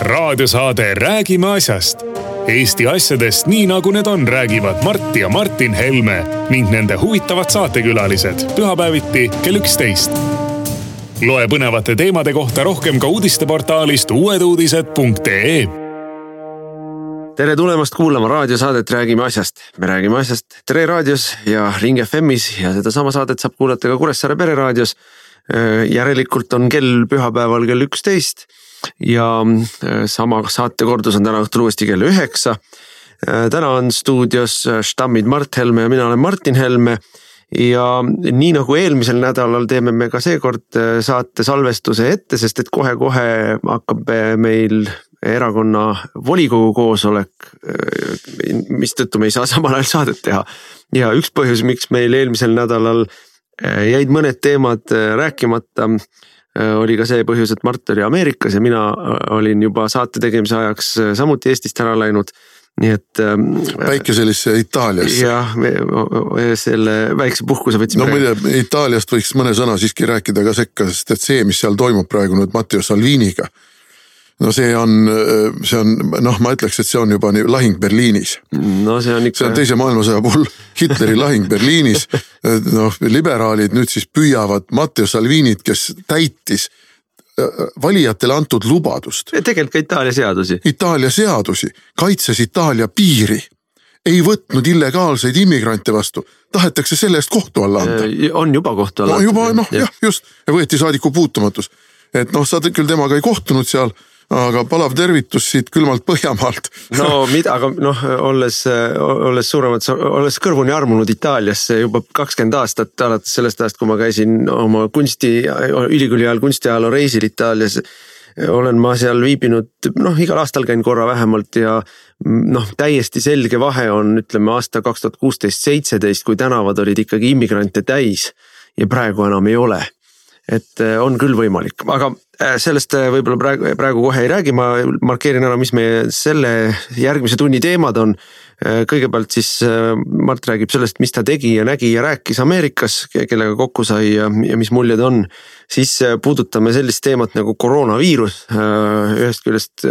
raadiosaade Räägime asjast. Eesti asjadest nii nagu need on, räägivad Mart ja Martin Helme ning nende huvitavad saatekülalised pühapäeviti kell üksteist. loe põnevate teemade kohta rohkem ka uudisteportaalist uueduudised.ee tere tulemast kuulama raadiosaadet Räägime asjast. me räägime asjast Tre raadios ja Ring FM-is ja sedasama saadet saab kuulata ka Kuressaare pereraadios. Järelikult on kell pühapäeval kell üksteist ja äh, sama saate kordus on täna õhtul uuesti kell üheksa. Äh, täna on stuudios äh, stammid Mart Helme ja mina olen Martin Helme. ja nii nagu eelmisel nädalal teeme me ka seekord saate salvestuse ette, sest et kohe-kohe hakkab meil erakonna volikogu koosolek, mistõttu me ei saa samal ajal saadet teha. ja üks põhjus, miks meil eelmisel nädalal jäid mõned teemad rääkimata Äh, oli ka see põhjus, et Mart oli Ameerikas ja mina äh, olin juba saate tegemise ajaks äh, samuti Eestist ära läinud nii et ähm,. päikeselisse Itaaliasse. jah, selle väikse puhkuse võtsime. no muide, Itaaliast võiks mõne sõna siiski rääkida ka sekka, sest et see, mis seal toimub praegu nüüd Matteo Salviniga no see on, see on noh, ma ütleks, et see on juba lahing Berliinis. no see on ikka. see on teise maailmasõja puhul Hitleri lahing Berliinis. noh, liberaalid nüüd siis püüavad Matteo Salvinit, kes täitis äh, valijatele antud lubadust. tegelikult ka Itaalia seadusi. Itaalia seadusi, kaitses Itaalia piiri ei võtnud illegaalseid immigrante vastu, tahetakse selle eest kohtu alla anda. Äh, on juba kohtu alla no,. juba noh, jah, just ja võeti saadiku puutumatus. et noh, sa küll temaga ei kohtunud seal aga palav tervitus siit külmalt Põhjamaalt. no mida, aga noh, olles, olles suuremad, olles kõrvuni armunud Itaaliasse juba kakskümmend aastat, alates sellest ajast, kui ma käisin oma kunsti, ülikooli ajal kunstiajaloo reisil Itaalias olen ma seal viibinud, noh igal aastal käin korra vähemalt ja noh, täiesti selge vahe on, ütleme aasta kaks tuhat kuusteist, seitseteist, kui tänavad olid ikkagi immigrante täis ja praegu enam ei ole et äh, on küll võimalik, aga äh, sellest äh, võib-olla praegu, praegu kohe ei räägi, ma markeerin ära, mis meie selle järgmise tunni teemad on. kõigepealt siis Mart räägib sellest, mis ta tegi ja nägi ja rääkis Ameerikas, kellega kokku sai ja, ja mis muljed on. siis puudutame sellist teemat nagu koroonaviirus, ühest küljest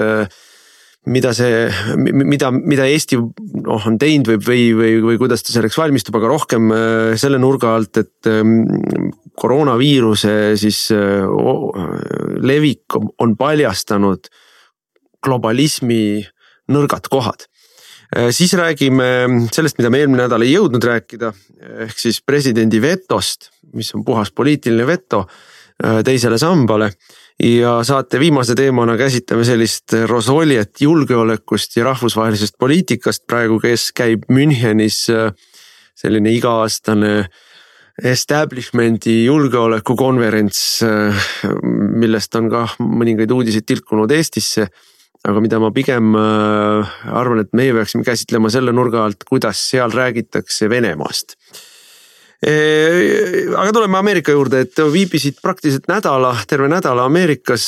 mida see, mida, mida Eesti noh, on teinud või, või, või, või kuidas ta selleks valmistub, aga rohkem selle nurga alt, et ähm, koroonaviiruse siis levik on paljastanud globalismi nõrgad kohad. siis räägime sellest, mida me eelmine nädal ei jõudnud rääkida, ehk siis presidendi vetost, mis on puhas poliitiline veto teisele sambale. Ja saate viimase teemana käsitleme sellist rosoljet julgeolekust ja rahvusvahelisest poliitikast praegu, kes käib Münchenis selline iga-aastane establishment'i julgeolekukonverents, millest on ka mõningaid uudiseid tilkunud Eestisse. aga mida ma pigem arvan, et meie peaksime käsitlema selle nurga alt, kuidas seal räägitakse Venemaast aga tuleme Ameerika juurde, et viibisid praktiliselt nädala, terve nädala Ameerikas.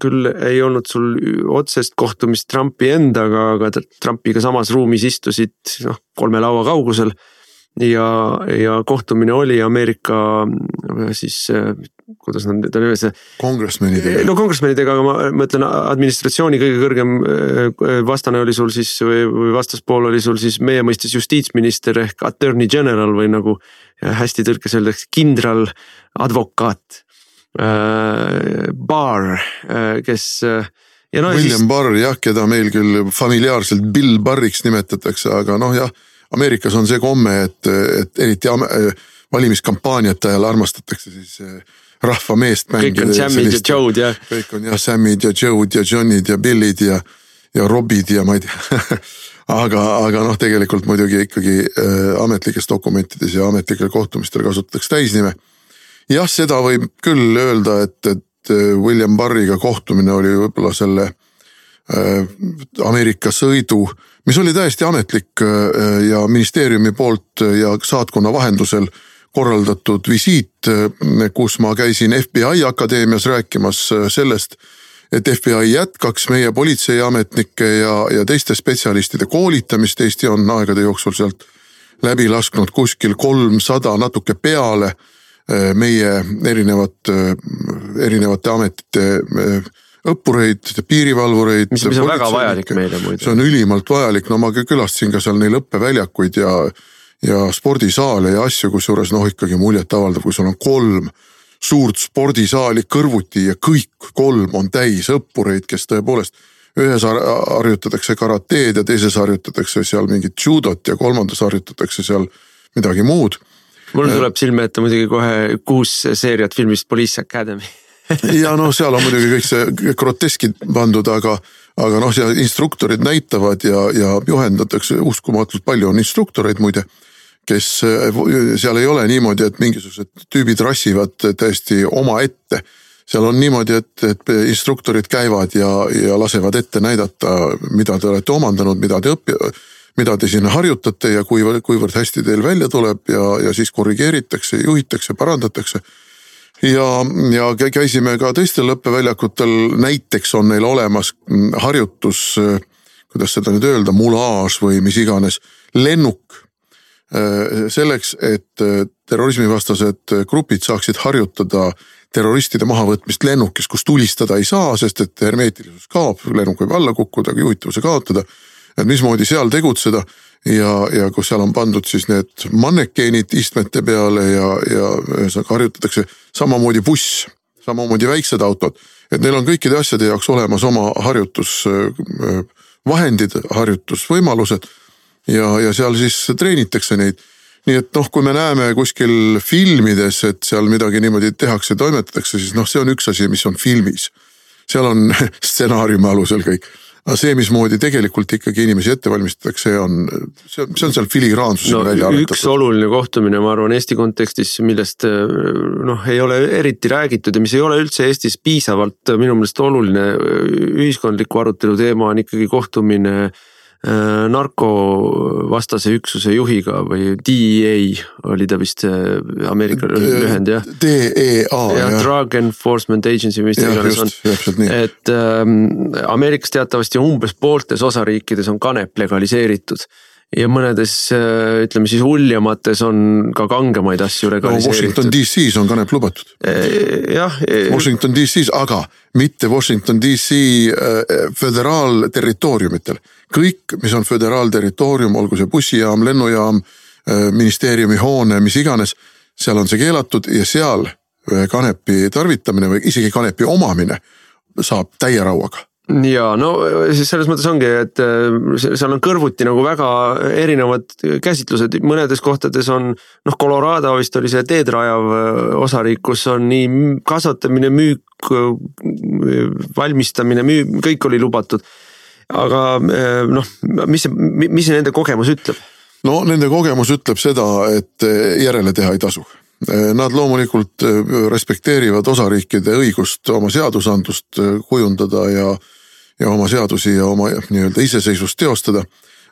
küll ei olnud sul otsest kohtumist Trumpi endaga, aga Trumpiga samas ruumis istusid noh, kolme laua kaugusel ja, ja kohtumine oli Ameerika siis kuidas nad nüüd on nimes. Congressmanidega. no congressmanidega, aga ma mõtlen administratsiooni kõige kõrgem äh, vastane oli sul siis või, või vastaspool oli sul siis meie mõistes justiitsminister ehk attorney general või nagu hästi tõlkes öeldakse kindral, advokaat äh,. Barr, äh, kes äh, ja no. William siis... Barr jah, keda meil küll familiaarselt Bill Barriks nimetatakse, aga noh, jah Ameerikas on see komme, et, et eriti valimiskampaaniate ajal armastatakse siis eh, rahva meest mängida. kõik on Samid ja Joe'd jah. kõik on jah Samid ja Joe'd ja John'id ja Bill'id ja, ja Robid ja ma ei tea aga, aga noh, tegelikult muidugi ikkagi äh, ametlikes dokumentides ja ametlikel kohtumistel kasutatakse täisnime. jah, seda võib küll öelda, et, et eh, William Barriga kohtumine oli võib-olla selle äh, Ameerika sõidu äh, mis oli täiesti ametlik äh, ja ministeeriumi poolt ja saatkonna vahendusel korraldatud visiit, äh, kus ma käisin FBI akadeemias rääkimas äh, sellest, et FBI jätkaks meie politseiametnike ja, ja teiste spetsialistide koolitamist, Eesti on aegade jooksul sealt läbi lasknud kuskil kolmsada natuke peale meie erinevat, erinevate ametite õppureid, piirivalvureid. mis, mis on väga vajalik meile muide. see on ülimalt vajalik, no ma külastasin ka seal neil õppeväljakuid ja, ja spordisaale ja asju, kusjuures noh, ikkagi muljetavaldav, kui sul on kolm suurt spordisaali kõrvuti ja kõik kolm on täis õppureid, kes tõepoolest ühes harjutatakse karateed ja teises harjutatakse seal mingit judot ja kolmandas harjutatakse seal midagi muud. mul tuleb silme ette muidugi kohe kuus seeriat filmist Police Academy ja noh, seal on muidugi kõik see groteskid pandud, aga, aga noh, seal instruktorid näitavad ja, ja juhendatakse uskumatult palju on instruktoreid muide. Kes seal ei ole niimoodi, et mingisugused tüübid rassivad täiesti omaette. Seal on niimoodi, et, et instruktorid käivad ja, ja lasevad ette näidata, mida te olete omandanud, mida te õpi-, mida te siin harjutate ja kuivõrd, kuivõrd hästi teil välja tuleb ja, ja siis korrigeeritakse, juhitakse, parandatakse. Ja, ja käisime ka teistel õppeväljakutel, näiteks on neil olemas harjutus, kuidas seda nüüd öelda, mulaaž või mis iganes, lennuk. Selleks, et terrorismivastased grupid saaksid harjutada terroristide mahavõtmist lennukis, kus tulistada ei saa, sest et hermeetilisus kaob, lennuk võib alla kukkuda, juhitavuse kaotada. et mismoodi seal tegutseda ja, ja kus seal on pandud siis need mannekeenid istmete peale ja, ja ühesõnaga harjutatakse samamoodi buss, samamoodi väiksed autod. et neil on kõikide asjade jaoks olemas oma harjutusvahendid, harjutusvõimalused ja, ja seal siis treenitakse neid nii et noh, kui me näeme kuskil filmides, et seal midagi niimoodi tehakse, toimetatakse, siis noh, see on üks asi, mis on filmis. seal on stsenaariumi alusel kõik aga see, mismoodi tegelikult ikkagi inimesi ette valmistatakse, on, see on, see on seal filigraansusega no, välja arvutatud. üks oluline kohtumine, ma arvan, Eesti kontekstis, millest noh, ei ole eriti räägitud ja mis ei ole üldse Eestis piisavalt minu meelest oluline ühiskondliku arutelu teema on ikkagi kohtumine Äh, narkovastase üksuse juhiga või DEA oli ta vist Ameerika lühend jah. DEA jah. Drug Enforcement Agency või mis ta iganes on. et ähm, Ameerikas teatavasti umbes pooltes osariikides on kanep legaliseeritud ja mõnedes äh, ütleme siis uljamates on ka kangemaid asju legaliseeritud no,. Washington DC-s on kanep lubatud. Äh, jah. Äh, Washington DC-s, aga mitte Washington DC föderaalterritooriumitel. kõik, mis on föderaalterritoorium, olgu see bussijaam, lennujaam, ministeeriumi hoone, mis iganes, seal on see keelatud ja seal kanepi tarvitamine või isegi kanepi omamine saab täie rauaga ja no siis selles mõttes ongi, et äh, seal on kõrvuti nagu väga erinevad käsitlused, mõnedes kohtades on noh, Colorado vist oli see teed rajav äh, osariik, kus on nii kasvatamine, müük, valmistamine, müü-, kõik oli lubatud. aga noh, mis see, mis see nende kogemus ütleb? no nende kogemus ütleb seda, et järele teha ei tasu Nad loomulikult respekteerivad osariikide õigust oma seadusandlust kujundada ja ja oma seadusi ja oma nii-öelda iseseisvust teostada.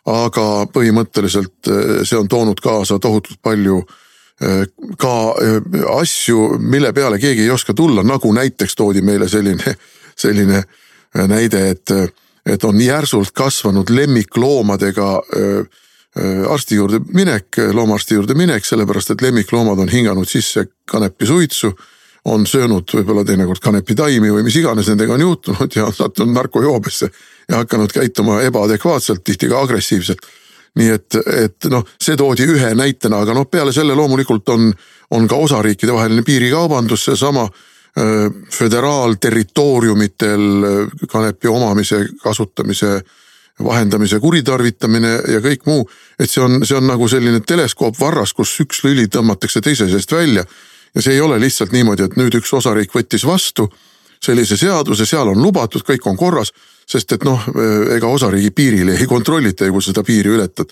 aga põhimõtteliselt eh, see on toonud kaasa tohutult palju eh, ka eh, asju, mille peale keegi ei oska tulla, nagu näiteks toodi meile selline, selline näide, et, et on järsult kasvanud lemmikloomadega arsti juurde minek, loomaarsti juurde minek, sellepärast et lemmikloomad on hinganud sisse kanepisuitsu on söönud võib-olla teinekord kanepitaimi või mis iganes nendega on juhtunud ja sattunud narkojoobesse ja hakanud käituma ebaadekvaatselt, tihti ka agressiivselt. nii et, et noh, see toodi ühe näitena, aga noh, peale selle loomulikult on, on ka osariikide vaheline piirikaubandus, seesama föderaalterritooriumitel kanepi omamise, kasutamise vahendamise kuritarvitamine ja kõik muu. et see on, see on nagu selline teleskoopvarras, kus üks lüli tõmmatakse teise seest välja ja see ei ole lihtsalt niimoodi, et nüüd üks osariik võttis vastu sellise seaduse, seal on lubatud, kõik on korras. sest et noh, ega osariigi piiril ei kontrollita ju, kui sa seda piiri ületad.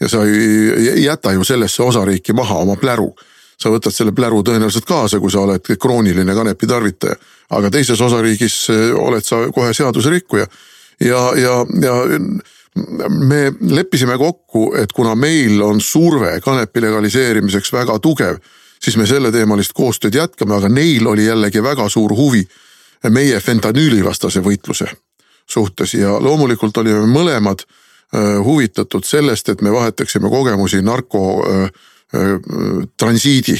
ja sa ei jäta ju sellesse osariiki maha oma pläru. sa võtad selle pläru tõenäoliselt kaasa, kui sa oled krooniline kanepi tarvitaja. aga teises osariigis eh, oled sa kohe seaduserikkuja. ja, ja, ja me leppisime kokku, et kuna meil on surve kanepi legaliseerimiseks väga tugev siis me selleteemalist koostööd jätkame, aga neil oli jällegi väga suur huvi meie fentanüülivastase võitluse suhtes ja loomulikult olime mõlemad äh, huvitatud sellest, et me vahetaksime kogemusi narko äh, äh, transiidi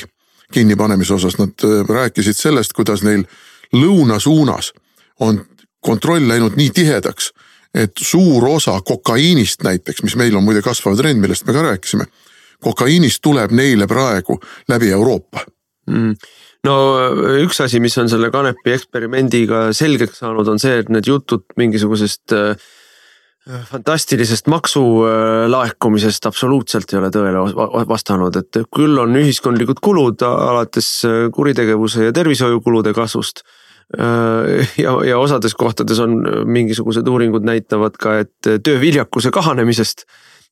kinnipanemise osas, nad rääkisid sellest, kuidas neil lõuna suunas on kontroll läinud nii tihedaks, et suur osa kokaiinist näiteks, mis meil on muide kasvav trend, millest me ka rääkisime. Kokaiinist tuleb neile praegu läbi Euroopa mm no üks asi, mis on selle kanepi eksperimendiga selgeks saanud, on see, et need jutud mingisugusest äh, fantastilisest maksulaekumisest absoluutselt ei ole tõele vastanud, et küll on ühiskondlikud kulud alates äh, kuritegevuse ja tervishoiukulude kasvust Äh, ja, ja osades kohtades on mingisugused uuringud näitavad ka, et tööviljakuse kahanemisest.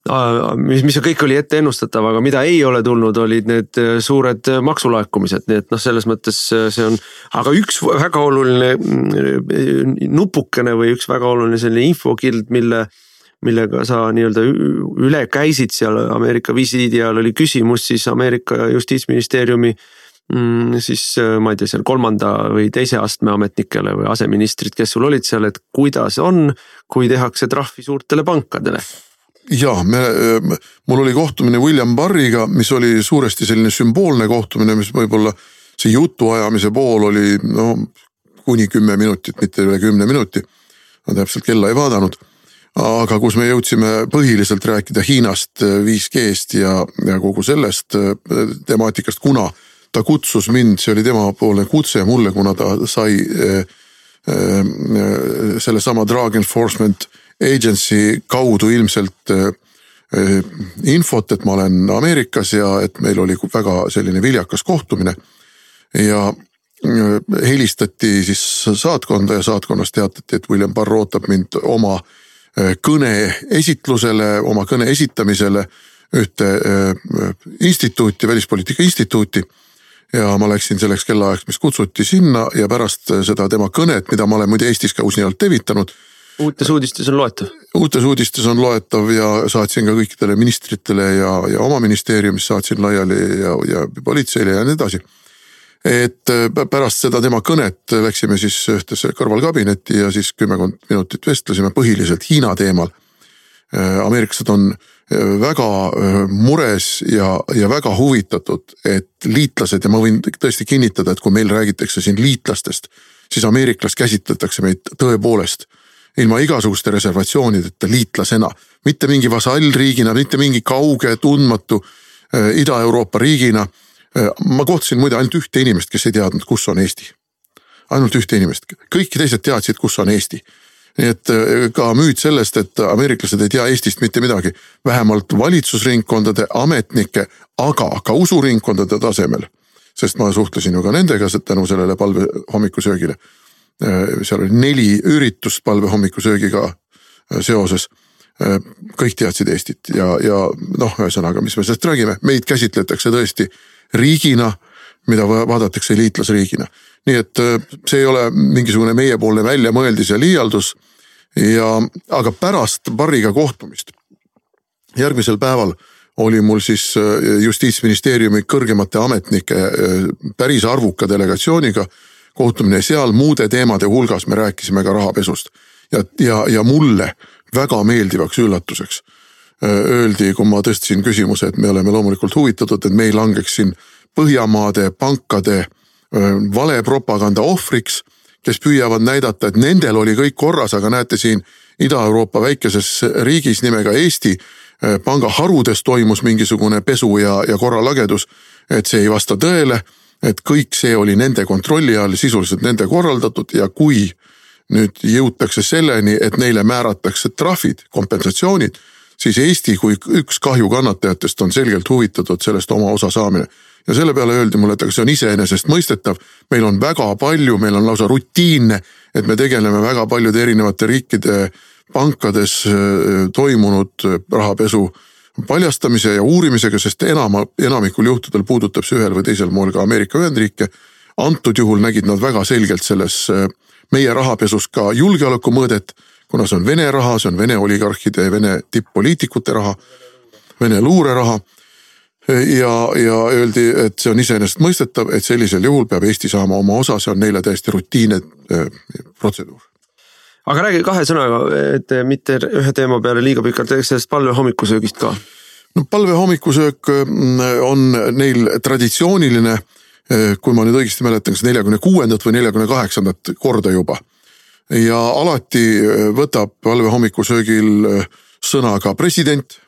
Äh, mis, mis kõik oli ette ennustatav, aga mida ei ole tulnud, olid need suured maksulaekumised, nii et noh, selles mõttes see on. aga üks väga oluline mm, nupukene või üks väga oluline selline infokild, mille millega sa nii-öelda üle käisid seal Ameerika visiidi ajal oli küsimus siis Ameerika justiitsministeeriumi äh, Mm, siis äh, ma ei tea, seal kolmanda või teise astme ametnikele või aseministrid, kes sul olid seal, et kuidas on, kui tehakse trahvi suurtele pankadele? Ja me, mul oli kohtumine William Barriga, mis oli suuresti selline sümboolne kohtumine, mis võib-olla see jutuajamise pool oli no kuni kümme minutit, mitte üle kümne minuti. ma täpselt kella ei vaadanud aga kus me jõudsime põhiliselt rääkida Hiinast, 5G-st ja, ja kogu sellest temaatikast, kuna ta kutsus mind, see oli temapoolne kutse mulle, kuna ta sai äh, äh, sellesama Drug Enforcement Agency kaudu ilmselt äh, infot, et ma olen Ameerikas ja et meil oli väga selline viljakas kohtumine. ja helistati siis saatkonda ja saatkonnas teatati, et William Barr ootab mind oma kõne esitlusele, oma kõne esitamisele ühte instituuti, välispoliitika instituuti ja ma läksin selleks kellaajaks, mis kutsuti sinna ja pärast seda tema kõnet, mida ma olen muide Eestis ka usinalt levitanud. Uutes uudistes on loetav? uutes uudistes on loetav ja saatsin ka kõikidele ministritele ja, ja oma ministeeriumis saatsin laiali ja, ja politseile ja nii edasi. et pärast seda tema kõnet läksime siis ühtesse kõrvalkabinetti ja siis kümmekond minutit vestlesime põhiliselt Hiina teemal. ameeriklased on väga äh, mures ja, ja väga huvitatud, et liitlased ja ma võin tõesti kinnitada, et kui meil räägitakse siin liitlastest, siis ameeriklast käsitletakse meid tõepoolest ilma igasuguste reservatsioonideta liitlasena, mitte mingi vasallriigina, mitte mingi kauge, tundmatu äh, Ida-Euroopa riigina. Äh, ma kohtasin muide ainult ühte inimest, kes ei teadnud, kus on Eesti. ainult ühte inimest, kõik teised teadsid, kus on Eesti nii et äh, ka müüt sellest, et ameeriklased ei tea Eestist mitte midagi, vähemalt valitsusringkondade ametnike, aga ka usuringkondade tasemel. sest ma suhtlesin ju ka nendega tänu sellele palve hommikusöögile. Äh, seal oli neli üritust palve hommikusöögiga äh, seoses. kõik teadsid Eestit ja, ja noh, ühesõnaga, mis me sellest räägime, meid käsitletakse tõesti riigina, mida vaadatakse liitlasriigina. Nii et see ei ole mingisugune meiepoolne väljamõeldis ja liialdus. Ja, aga pärast Barriga kohtumist, järgmisel päeval oli mul siis äh, justiitsministeeriumi kõrgemate ametnike äh, päris arvuka delegatsiooniga kohtumine, seal muude teemade hulgas me rääkisime ka rahapesust. ja, ja, ja mulle väga meeldivaks üllatuseks öeldi, kui ma tõstsin küsimuse, et me oleme loomulikult huvitatud, et me ei langeks siin Põhjamaade pankade valepropaganda ohvriks kes püüavad näidata, et nendel oli kõik korras, aga näete siin Ida-Euroopa väikeses riigis nimega Eesti pangaharudes toimus mingisugune pesu ja, ja korralagedus. et see ei vasta tõele, et kõik see oli nende kontrolli all, sisuliselt nende korraldatud ja kui nüüd jõutakse selleni, et neile määratakse trahvid, kompensatsioonid, siis Eesti kui üks kahju kannatajatest on selgelt huvitatud sellest oma osa saamine ja selle peale öeldi mulle, et aga see on iseenesestmõistetav. meil on väga palju, meil on lausa rutiinne, et me tegeleme väga paljude erinevate riikide pankades äh, toimunud äh, rahapesu paljastamise ja uurimisega, sest enama, enamikul juhtudel puudutab see ühel või teisel moel ka Ameerika Ühendriike. antud juhul nägid nad väga selgelt selles äh, meie rahapesus ka julgeolekumõõdet, kuna see on Vene raha, see on Vene oligarhide ja Vene tipp-poliitikute raha, Vene luureraha ja, ja öeldi, et see on iseenesestmõistetav, et sellisel juhul peab Eesti saama oma osa, see on neile täiesti rutiinne äh, protseduur aga räägi kahe sõnaga, et mitte ühe teema peale liiga pikalt, räägi sellest palve hommikusöögist ka. no palve hommikusöök mm, on neil traditsiooniline kui ma nüüd õigesti mäletan, kas neljakümne kuuendat või neljakümne kaheksandat korda juba. ja alati võtab valve hommikusöögil sõna ka president.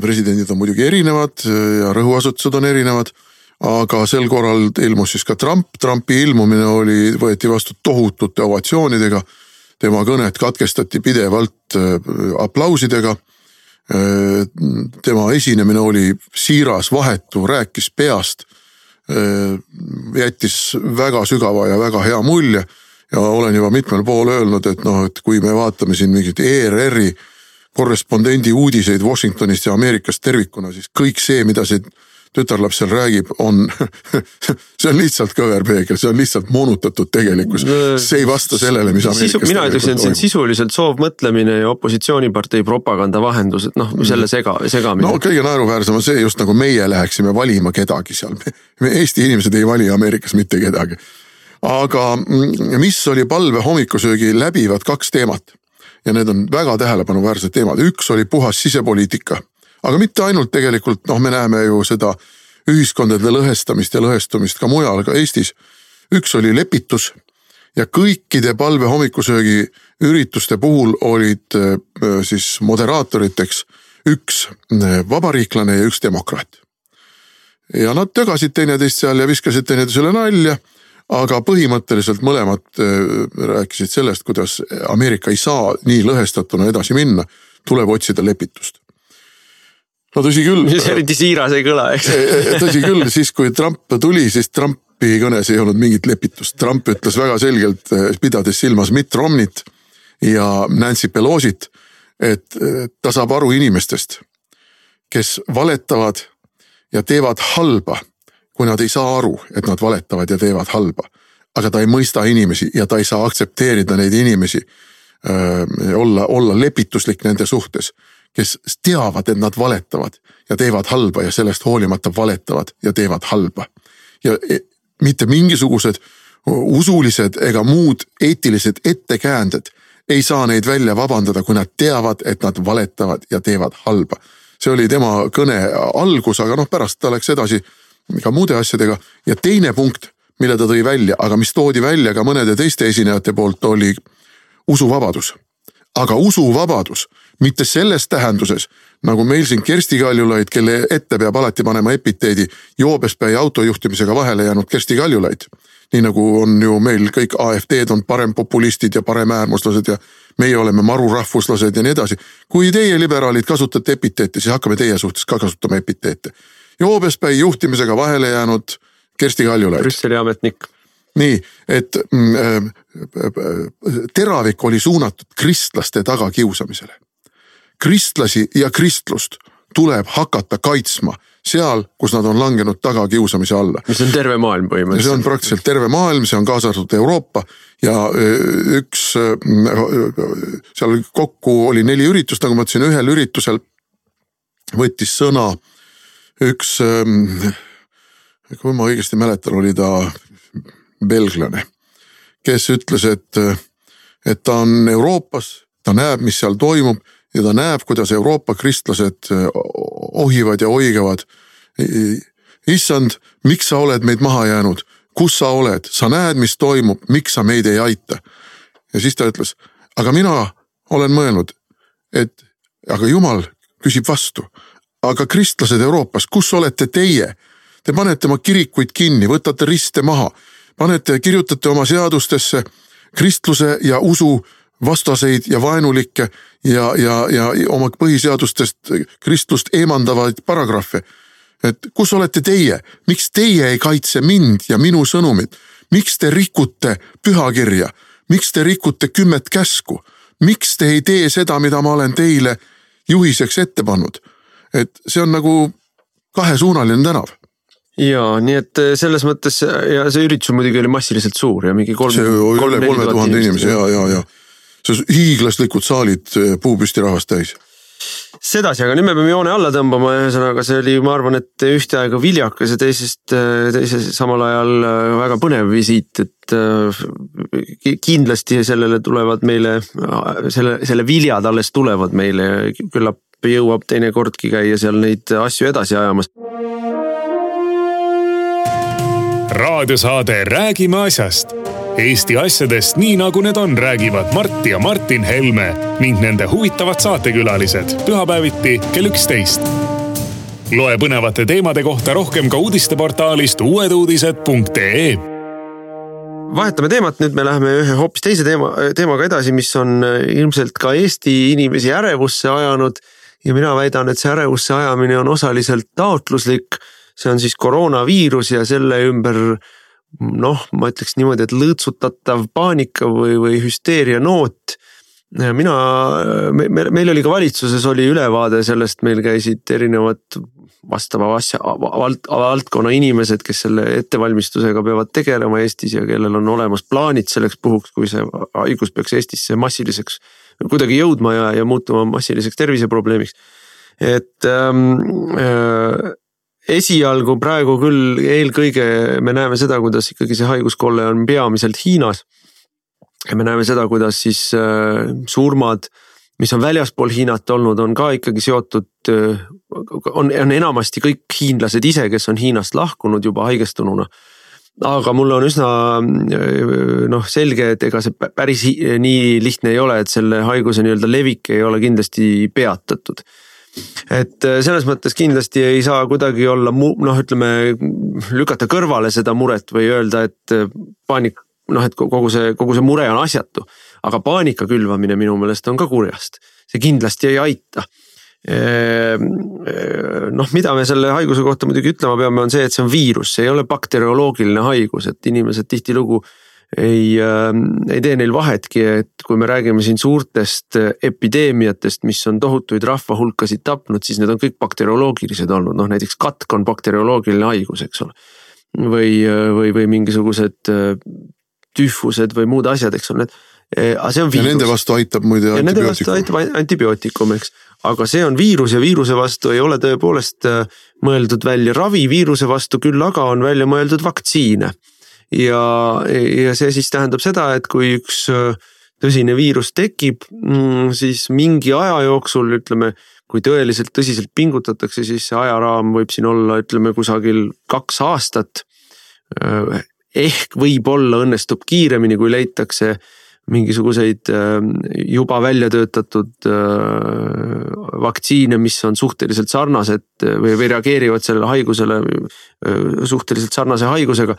presidendid on muidugi erinevad ja rõhuasetused on erinevad aga sel korral ilmus siis ka Trump, Trumpi ilmumine oli, võeti vastu tohutute ovatsioonidega. Tema kõnet katkestati pidevalt äh, aplausidega. Äh, tema esinemine oli siiras, vahetu, rääkis peast. Äh, jättis väga sügava ja väga hea mulje ja olen juba mitmel pool öelnud, et noh, et kui me vaatame siin mingit ERR-i korrespondendi uudiseid Washingtonist ja Ameerikast tervikuna, siis kõik see, mida see tütarlaps seal räägib, on see on lihtsalt kõverpeegel, see on lihtsalt moonutatud tegelikkus. see ei vasta sellele, mis Ameerikas. mina ütleksin, et see on sisuliselt soovmõtlemine ja opositsioonipartei propaganda vahendus, et noh, selle sega, segamine. no kõige naeruväärsem on see just nagu meie läheksime valima kedagi seal. me Eesti inimesed ei vali Ameerikas mitte kedagi. aga mm, mis oli palve hommikusöögi läbivad kaks teemat ja need on väga tähelepanuväärsed teemad, üks oli puhas sisepoliitika aga mitte ainult tegelikult, noh, me näeme ju seda ühiskondade lõhestamist ja lõhestumist ka mujal, ka Eestis. üks oli lepitus ja kõikide palve hommikusöögi ürituste puhul olid äh, siis moderaatoriteks üks äh, vabariiklane ja üks demokraat. ja nad tögasid teineteist seal ja viskasid teineteisele nalja, aga põhimõtteliselt mõlemad äh, rääkisid sellest, kuidas Ameerika ei saa nii lõhestatuna edasi minna, tuleb otsida lepitust no tõsi küll. mis eriti siiras ei kõla, eks. tõsi küll, siis kui Trump tuli, siis Trumpi kõnes ei olnud mingit lepitust. Trump ütles väga selgelt, pidades silmas Mitt Romneyt ja Nancy Pelosit, et ta saab aru inimestest, kes valetavad ja teevad halba, kui nad ei saa aru, et nad valetavad ja teevad halba. aga ta ei mõista inimesi ja ta ei saa aktsepteerida neid inimesi olla, olla lepituslik nende suhtes kes teavad, et nad valetavad ja teevad halba ja sellest hoolimata valetavad ja teevad halba. ja e, mitte mingisugused usulised ega muud eetilised ettekäänded ei saa neid välja vabandada, kui nad teavad, et nad valetavad ja teevad halba. see oli tema kõne algus, aga noh, pärast ta läks edasi ka muude asjadega ja teine punkt, mille ta tõi välja, aga mis toodi välja ka mõnede teiste esinejate poolt, oli usuvabadus. aga usuvabadus mitte selles tähenduses, nagu meil siin Kersti Kaljulaid, kelle ette peab alati panema epiteedi joobespäi autojuhtimisega vahele jäänud Kersti Kaljulaid. nii nagu on ju meil kõik AfD-d on parempopulistid ja paremäärmuslased ja meie oleme marurahvuslased ja nii edasi. kui teie liberaalid kasutate epiteete, siis hakkame teie suhtes ka kasutama epiteete. joobespäi juhtimisega vahele jäänud Kersti Kaljulaid. Brüsseli ametnik nii, et mm, äh, teravik oli suunatud kristlaste tagakiusamisele kristlasi ja kristlust tuleb hakata kaitsma seal, kus nad on langenud tagakiusamise alla. see on terve maailm põhimõtteliselt. see on praktiliselt terve maailm, see on kaasa arvatud Euroopa ja üks, seal kokku oli neli üritust, nagu ma ütlesin, ühel üritusel võttis sõna üks, kui ma õigesti mäletan, oli ta belglane, kes ütles, et, et ta on Euroopas, ta näeb, mis seal toimub ja ta näeb, kuidas Euroopa kristlased eh, ohivad ja oigavad. issand, miks sa oled meid maha jäänud, kus sa oled, sa näed, mis toimub, miks sa meid ei aita. ja siis ta ütles, aga mina olen mõelnud, et aga jumal küsib vastu. aga kristlased Euroopas, kus olete teie? Te panete oma kirikuid kinni, võtate riste maha, panete, kirjutate oma seadustesse kristluse ja usu vastaseid ja vaenulikke ja, ja, ja oma põhiseadustest kristlust eemandavaid paragrahve. et kus olete teie, miks teie ei kaitse mind ja minu sõnumit, miks te rikute pühakirja, miks te rikute kümmet käsku, miks te ei tee seda, mida ma olen teile juhiseks ette pannud? et see on nagu kahesuunaline tänav ja nii et selles mõttes ja see üritus muidugi oli massiliselt suur ja mingi kolm. see üle kolme tuhande inimese ja, ja, ja hiiglaslikud saalid eh, puupüsti rahvast täis. Sedasi, aga nüüd me peame joone alla tõmbama, ühesõnaga see oli, ma arvan, et ühte aega viljakas ja teisest, eh, teise samal ajal eh, väga põnev visiit, et kindlasti sellele tulevad meile, selle, selle viljad alles tulevad meile küllap jõuab teinekordki käia seal neid asju edasi ajamas raadiosaade Räägime asjast. Eesti asjadest nii nagu need on, räägivad Mart ja Martin Helme ning nende huvitavad saatekülalised pühapäeviti kell üksteist. loe põnevate teemade kohta rohkem ka uudisteportaalist uueduudised.ee vahetame teemat, nüüd me läheme ühe hoopis teise teema, teemaga edasi, mis on ilmselt ka Eesti inimesi ärevusse ajanud. ja mina väidan, et see ärevusse ajamine on osaliselt taotluslik see on siis koroonaviirus ja selle ümber noh, ma ütleks niimoodi, et lõõtsutatav paanika või, või hüsteeria noot. mina, me, meil oli ka valitsuses oli ülevaade sellest, meil käisid erinevad vastava asja vald, valdkonna inimesed, kes selle ettevalmistusega peavad tegelema Eestis ja kellel on olemas plaanid selleks puhuks, kui see haigus peaks Eestisse massiliseks kuidagi jõudma ja, ja muutuma massiliseks terviseprobleemiks. et ähm, äh, esialgu praegu küll eelkõige me näeme seda, kuidas ikkagi see haiguskolle on peamiselt Hiinas. ja me näeme seda, kuidas siis äh, surmad, mis on väljaspool Hiinat olnud, on ka ikkagi seotud, äh, on, on enamasti kõik hiinlased ise, kes on Hiinast lahkunud juba haigestununa aga mul on üsna äh, noh, selge, et ega see päris nii lihtne ei ole, et selle haiguse nii-öelda levik ei ole kindlasti peatatud et äh, selles mõttes kindlasti ei saa kuidagi olla noh, ütleme lükata kõrvale seda muret või öelda, et äh, paanik, noh, et kogu see, kogu see mure on asjatu. aga paanika külvamine minu meelest on ka kurjast, see kindlasti ei aita. Ehm, äh, noh, mida me selle haiguse kohta muidugi ütlema peame, on see, et see on viirus, see ei ole bakterioloogiline haigus, et inimesed tihtilugu ei äh,, ei tee neil vahetki, et kui me räägime siin suurtest äh, epideemiatest, mis on tohutuid rahvahulkasid tapnud, siis need on kõik bakterioloogilised olnud, noh näiteks katk on bakterioloogiline haigus, eks ole. või, äh, või, või mingisugused äh, tühvused või muud asjad, eks ole, need aga see on viirus. ja nende vastu aitab muide antibiootikum. Nende vastu aitab antibiootikum, eks, aga see on viirus ja viiruse vastu ei ole tõepoolest mõeldud välja ravi viiruse vastu, küll aga on välja mõeldud vaktsiine ja, ja see siis tähendab seda, et kui üks äh, tõsine viirus tekib, mm, siis mingi aja jooksul ütleme, kui tõeliselt tõsiselt pingutatakse, siis see ajaraam võib siin olla, ütleme kusagil kaks aastat. Äh, ehk võib-olla õnnestub kiiremini, kui leitakse mingisuguseid äh, juba välja töötatud vaktsiine, mis on suhteliselt sarnased või, või reageerivad sellele haigusele suhteliselt sarnase haigusega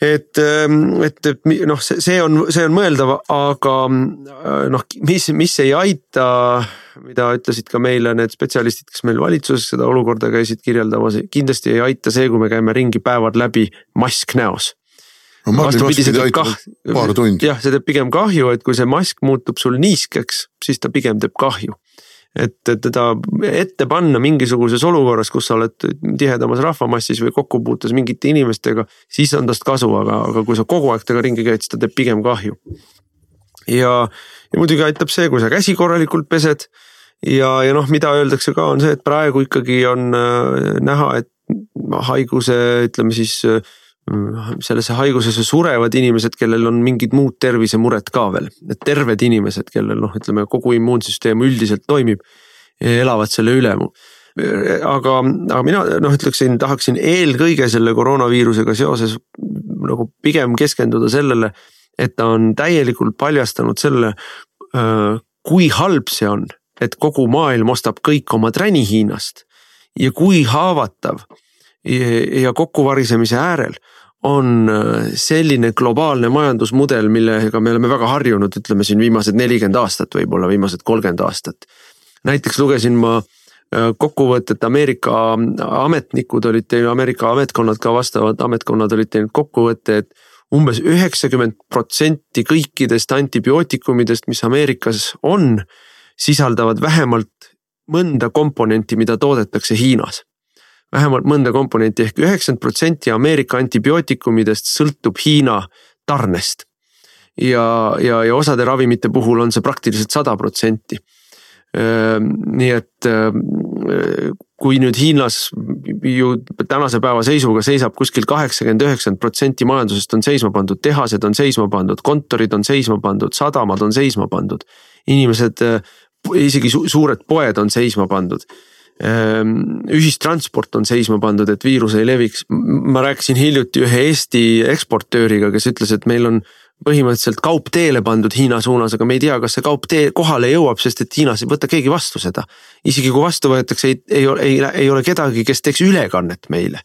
et, ähm, et, et noh, see, see on, see on mõeldav, aga äh, noh, mis, mis ei aita, mida ütlesid ka meile need spetsialistid, kes meil valitsuses seda olukorda käisid kirjeldamas, kindlasti ei aita see, kui me käime ringi päevad läbi mask näos no vastupidi aitab kah... paar tundi. jah, see teeb pigem kahju, et kui see mask muutub sul niiskeks, siis ta pigem teeb kahju et teda ette panna mingisuguses olukorras, kus sa oled tihedamas rahvamassis või kokkupuutes mingite inimestega, siis on tast kasu, aga, aga kui sa kogu aeg temaga ringi käid, siis ta teeb pigem kahju. ja, ja muidugi aitab see, kui sa käsi korralikult pesed ja, ja noh, mida öeldakse ka, on see, et praegu ikkagi on äh, näha, et haiguse, ütleme siis äh, sellesse haigusesse surevad inimesed, kellel on mingid muud tervisemured ka veel, et terved inimesed, kellel noh, ütleme kogu immuunsüsteem üldiselt toimib, elavad selle üle. Aga, aga mina noh, ütleksin, tahaksin eelkõige selle koroonaviirusega seoses nagu pigem keskenduda sellele, et ta on täielikult paljastanud selle, kui halb see on, et kogu maailm ostab kõik oma träni Hiinast. Ja kui haavatav ja kokkuvarisemise äärel on äh, selline globaalne majandusmudel, millega me oleme väga harjunud, ütleme siin viimased nelikümmend aastat, võib-olla viimased kolmkümmend aastat. näiteks lugesin ma äh, kokkuvõtet, Ameerika ametnikud olid teinud, Ameerika ametkonnad ka vastavad ametkonnad olid teinud kokkuvõtte, et umbes üheksakümmend protsenti kõikidest antibiootikumidest, mis Ameerikas on, sisaldavad vähemalt mõnda komponenti, mida toodetakse Hiinas vähemalt mõnda komponenti ehk üheksakümmend protsenti Ameerika antibiootikumidest sõltub Hiina tarnest. ja, ja, ja osade ravimite puhul on see praktiliselt sada protsenti. Ehm, nii et ehm, kui nüüd Hiinas ju tänase päeva seisuga seisab kuskil kaheksakümmend, üheksakümmend protsenti majandusest on seisma pandud, tehased on seisma pandud, kontorid on seisma pandud, sadamad on seisma pandud. inimesed, isegi suured poed on seisma pandud ühistransport on seisma pandud, et viirus ei leviks. ma rääkisin hiljuti ühe Eesti eksportööriga, kes ütles, et meil on põhimõtteliselt kaup teele pandud Hiina suunas, aga me ei tea, kas see kaup tee kohale jõuab, sest et Hiinas ei võta keegi vastu seda. isegi kui vastu võetakse, ei, ei, ei, ei ole kedagi, kes teeks ülekannet meile.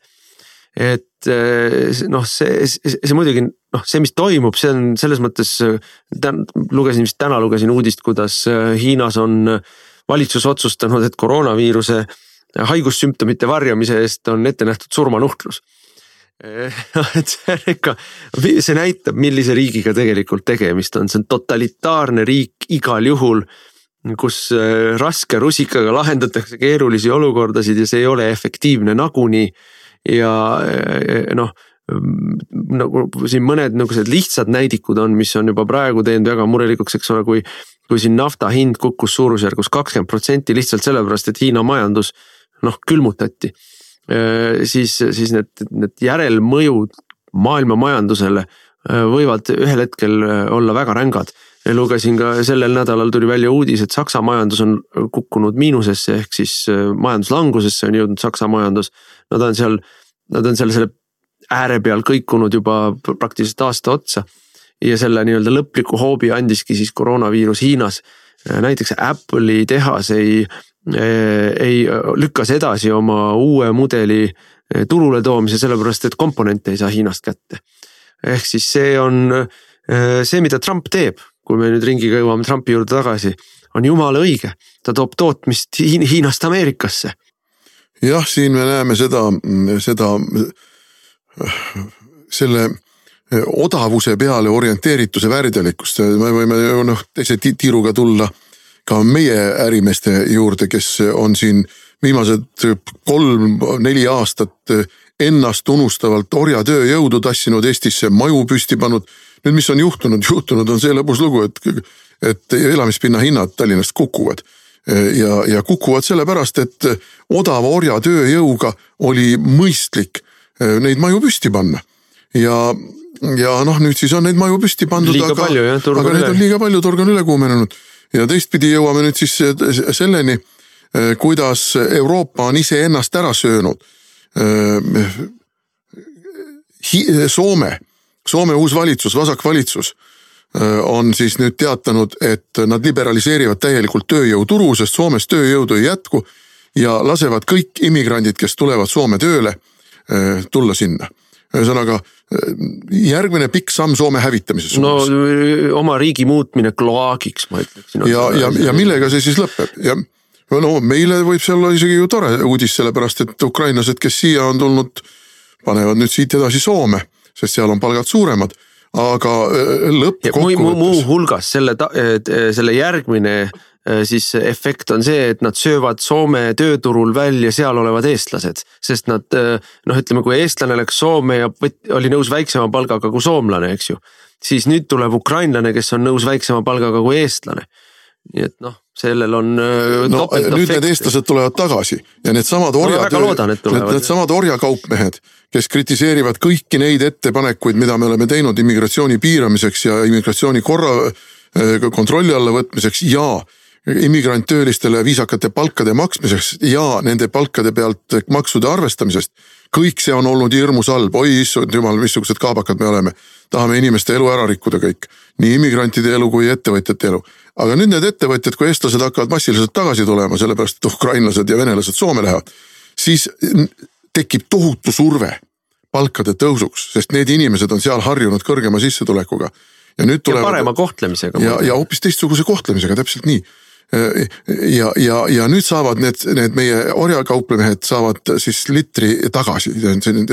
et eh, noh, see, see, see muidugi noh, see, mis toimub, see on selles mõttes, lugesin vist täna lugesin uudist, kuidas eh, Hiinas on valitsus otsustanud, et koroonaviiruse haigussümptomite varjamise eest on ette nähtud surmanuhtlus et see on ikka, see näitab, millise riigiga tegelikult tegemist on, see on totalitaarne riik igal juhul. kus äh, raske rusikaga lahendatakse keerulisi olukordasid ja see ei ole efektiivne nagunii. ja äh, noh, nagu siin mõned nihukesed lihtsad näidikud on, mis on juba praegu teinud väga murelikuks, eks ole, kui kui siin nafta hind kukkus suurusjärgus kakskümmend protsenti lihtsalt sellepärast, et Hiina majandus noh külmutati. siis, siis need, need järelmõjud maailma majandusele võivad ühel hetkel olla väga rängad. lugesin ka sellel nädalal tuli välja uudis, et Saksa majandus on kukkunud miinusesse ehk siis majanduslangusesse on jõudnud Saksa majandus. Nad on seal, nad on seal selle ääre peal kõikunud juba praktiliselt aasta otsa ja selle nii-öelda lõpliku hoobi andiski siis koroonaviirus Hiinas. näiteks Apple'i tehas ei, ei lükkas edasi oma uue mudeli turule toomise, sellepärast et komponente ei saa Hiinast kätte. ehk siis see on see, mida Trump teeb, kui me nüüd ringiga jõuame Trumpi juurde tagasi, on jumala õige, ta toob tootmist Hiinast Ameerikasse. jah, siin me näeme seda, seda selle odavuse peale orienteerituse väärtelikkust, me võime ju noh, teise tiiruga tulla ka meie ärimeeste juurde, kes on siin viimased kolm-neli aastat ennast unustavalt orjatööjõudu tassinud Eestisse, maju püsti pannud. nüüd, mis on juhtunud, juhtunud on see lõbus lugu, et, et elamispinna hinnad Tallinnast kukuvad. ja, ja kukuvad sellepärast, et odava orjatööjõuga oli mõistlik neid maju püsti panna ja ja noh, nüüd siis on neid maju püsti pandud, aga, aga neid on liiga palju, turg on üle kuumenenud. ja teistpidi jõuame nüüd siis selleni, eh, kuidas Euroopa on iseennast ära söönud. Eh, Soome, Soome uus valitsus, vasakvalitsus eh, on siis nüüd teatanud, et nad liberaliseerivad täielikult tööjõuturu, sest Soomes tööjõudu ei jätku ja lasevad kõik immigrandid, kes tulevad Soome tööle, tulla sinna ühesõnaga järgmine pikk samm Soome hävitamise suunas. no oma riigi muutmine kloaagiks, ma ütleksin. ja, ja, ja millega see siis lõpeb ja no meile võib see olla isegi ju tore uudis, sellepärast et ukrainlased, kes siia on tulnud, panevad nüüd siit edasi Soome, sest seal on palgad suuremad aga lõppkokkuvõttes. muuhulgas selle, selle järgmine siis efekt on see, et nad söövad Soome tööturul välja seal olevad eestlased. sest nad noh, ütleme, kui eestlane läks Soome ja oli nõus väiksema palgaga kui soomlane, eks ju. siis nüüd tuleb ukrainlane, kes on nõus väiksema palgaga kui eestlane. nii et noh, sellel on äh, no, nüüd need eestlased tulevad tagasi ja needsamad orjad, need, needsamad orjakaupmehed, kes kritiseerivad kõiki neid ettepanekuid, mida me oleme teinud immigratsiooni piiramiseks ja immigratsiooni korra kontrolli alla võtmiseks ja immigranttöölistele viisakate palkade maksmiseks ja nende palkade pealt maksude arvestamisest. kõik see on olnud hirmus halb, oi issand jumal, missugused kaabakad me oleme. tahame inimeste elu ära rikkuda kõik, nii immigrantide elu kui ettevõtjate elu. Aga nüüd need ettevõtjad, kui eestlased hakkavad massiliselt tagasi tulema, sellepärast et ukrainlased ja venelased Soome lähevad, siis tekib tohutu surve palkade tõusuks, sest need inimesed on seal harjunud kõrgema sissetulekuga ja nüüd tulevad. parema kohtlemisega. ja, ja hoopis teistsuguse kohtlemisega, täpselt nii ja, ja, ja nüüd saavad need, need meie orjakauplemehed saavad siis litri tagasi,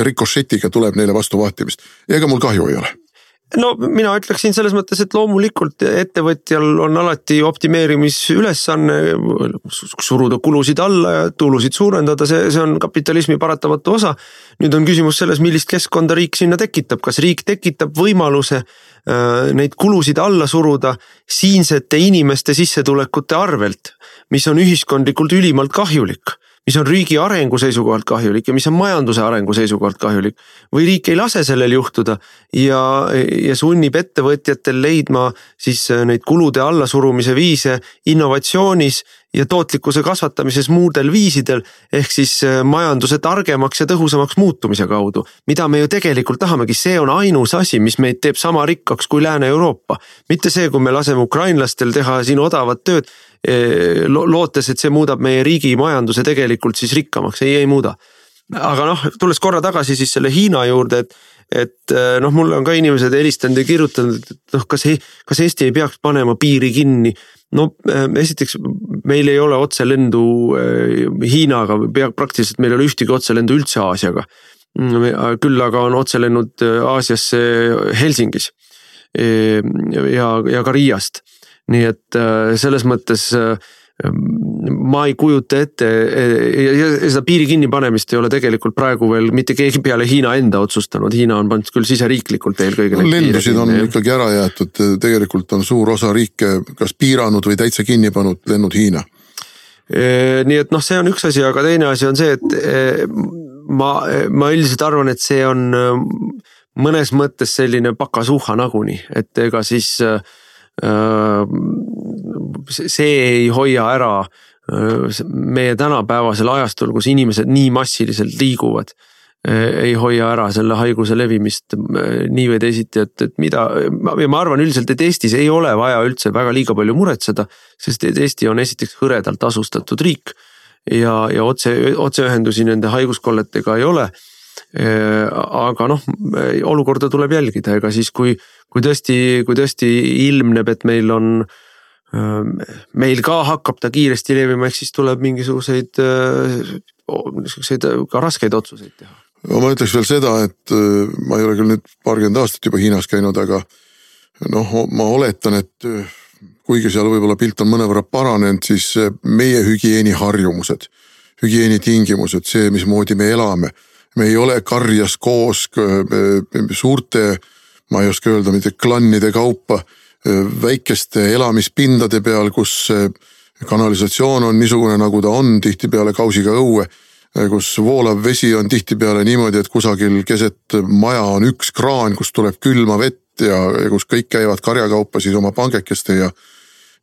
rikošetiga tuleb neile vastu vaatimist ja ega mul kahju ei ole no mina ütleksin selles mõttes, et loomulikult ettevõtjal on alati optimeerimisülesanne, suruda kulusid alla ja tulusid suurendada, see, see on kapitalismi paratamatu osa. nüüd on küsimus selles, millist keskkonda riik sinna tekitab, kas riik tekitab võimaluse äh, neid kulusid alla suruda siinsete inimeste sissetulekute arvelt, mis on ühiskondlikult ülimalt kahjulik mis on riigi arengu seisukohalt kahjulik ja mis on majanduse arengu seisukohalt kahjulik. või riik ei lase sellel juhtuda ja, ja sunnib ettevõtjatel leidma siis neid kulude allasurumise viise innovatsioonis ja tootlikkuse kasvatamises muudel viisidel. ehk siis äh, majanduse targemaks ja tõhusamaks muutumise kaudu, mida me ju tegelikult tahamegi, see on ainus asi, mis meid teeb sama rikkaks kui Lääne-Euroopa. mitte see, kui me laseme ukrainlastel teha siin odavat tööd lootes, et see muudab meie riigi majanduse tegelikult siis rikkamaks, ei, ei muuda. aga noh, tulles korra tagasi siis selle Hiina juurde, et et äh, noh, mulle on ka inimesed helistanud ja kirjutanud, et noh, kas, kas Eesti ei peaks panema piiri kinni no äh, esiteks meil ei ole otselendu äh, Hiinaga, pea praktiliselt meil ei ole ühtegi otselendu üldse Aasiaga. Mm, küll aga on otselennud Aasiasse Helsingis ja, ja ka Riiast. Nii et selles mõttes ma ei kujuta ette ja seda piiri kinnipanemist ei ole tegelikult praegu veel mitte keegi peale Hiina enda otsustanud, Hiina on pannud küll siseriiklikult eelkõige no,. lendusid on kinni, ikkagi ära jäetud, tegelikult on suur osa riike kas piiranud või täitsa kinni pannud lennud Hiina. nii et noh, see on üks asi, aga teine asi on see, et ma, ma üldiselt arvan, et see on mõnes mõttes selline pakasuhha nagunii, et ega siis äh, see ei hoia ära meie tänapäevasel ajastul, kus inimesed nii massiliselt liiguvad ei hoia ära selle haiguse levimist nii või teisiti, et, et mida ja ma arvan üldiselt, et Eestis ei ole vaja üldse väga liiga palju muretseda. sest et Eesti on esiteks hõredalt asustatud riik ja, ja otse, otseühendusi nende haiguskolletega ei ole. Aga noh, olukorda tuleb jälgida, ega siis, kui, kui tõesti, kui tõesti ilmneb, et meil on äh, meil ka hakkab ta kiiresti levima, ehk siis tuleb mingisuguseid niisuguseid ka raskeid otsuseid teha. no ma ütleks veel seda, et ma ei ole küll nüüd paarkümmend aastat juba Hiinas käinud, aga noh, ma oletan, et kuigi seal võib-olla pilt on mõnevõrra paranenud, siis meie hügieeniharjumused, hügieenitingimused, see, mismoodi me elame. Me ei ole karjas koos suurte, ma ei oska öelda, mitte klannide kaupa väikeste elamispindade peal, kus kanalisatsioon on niisugune, nagu ta on, tihtipeale kausiga õue kus voolav vesi on tihtipeale niimoodi, et kusagil keset maja on üks kraan, kust tuleb külma vett ja, ja kus kõik käivad karjakaupa siis oma pangekeste ja,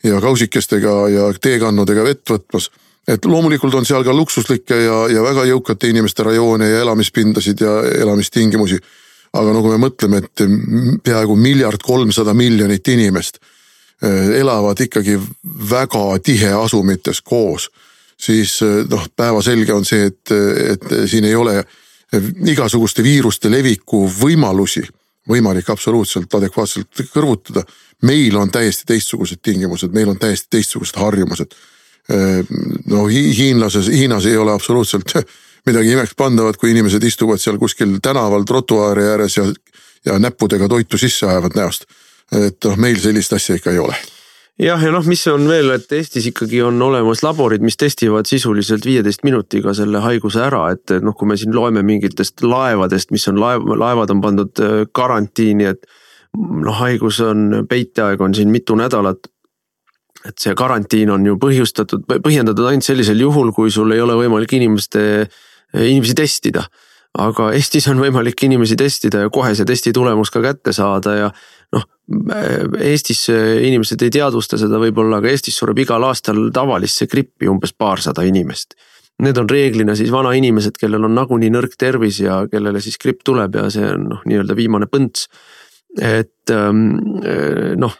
ja kausikestega ja teekannudega vett võtmas. Et loomulikult on seal ka luksuslikke ja, ja väga jõukate inimeste rajoone ja elamispindasid ja elamistingimusi aga no kui me mõtleme, et peaaegu miljard kolmsada miljonit inimest eh, elavad ikkagi väga tiheasumites koos, siis eh, noh, päevaselge on see, et, et siin ei ole igasuguste viiruste leviku võimalusi võimalik absoluutselt adekvaatselt kõrvutada. meil on täiesti teistsugused tingimused, meil on täiesti teistsugused harjumused. Eh, no hiinlases, Hiinas ei ole absoluutselt midagi imekspandavat, kui inimesed istuvad seal kuskil tänaval trotuaari ääres ja, ja näppudega toitu sisse ajavad näost. et noh, meil sellist asja ikka ei ole jah, ja noh, mis on veel, et Eestis ikkagi on olemas laborid, mis testivad sisuliselt viieteist minutiga selle haiguse ära, et noh, kui me siin loeme mingitest laevadest, mis on laev, laevad on pandud äh, karantiini, et noh, haigus on, peiteaeg on siin mitu nädalat et see karantiin on ju põhjustatud, põhjendatud ainult sellisel juhul, kui sul ei ole võimalik inimeste inimesi testida. aga Eestis on võimalik inimesi testida ja kohe see testi tulemus ka kätte saada ja noh, Eestis inimesed ei teadvusta seda võib-olla, aga Eestis sureb igal aastal tavalisse grippi umbes paarsada inimest. Need on reeglina siis vanainimesed, kellel on nagunii nõrk tervis ja kellele siis gripp tuleb ja see on noh, nii-öelda viimane põnts et ähm, äh, noh,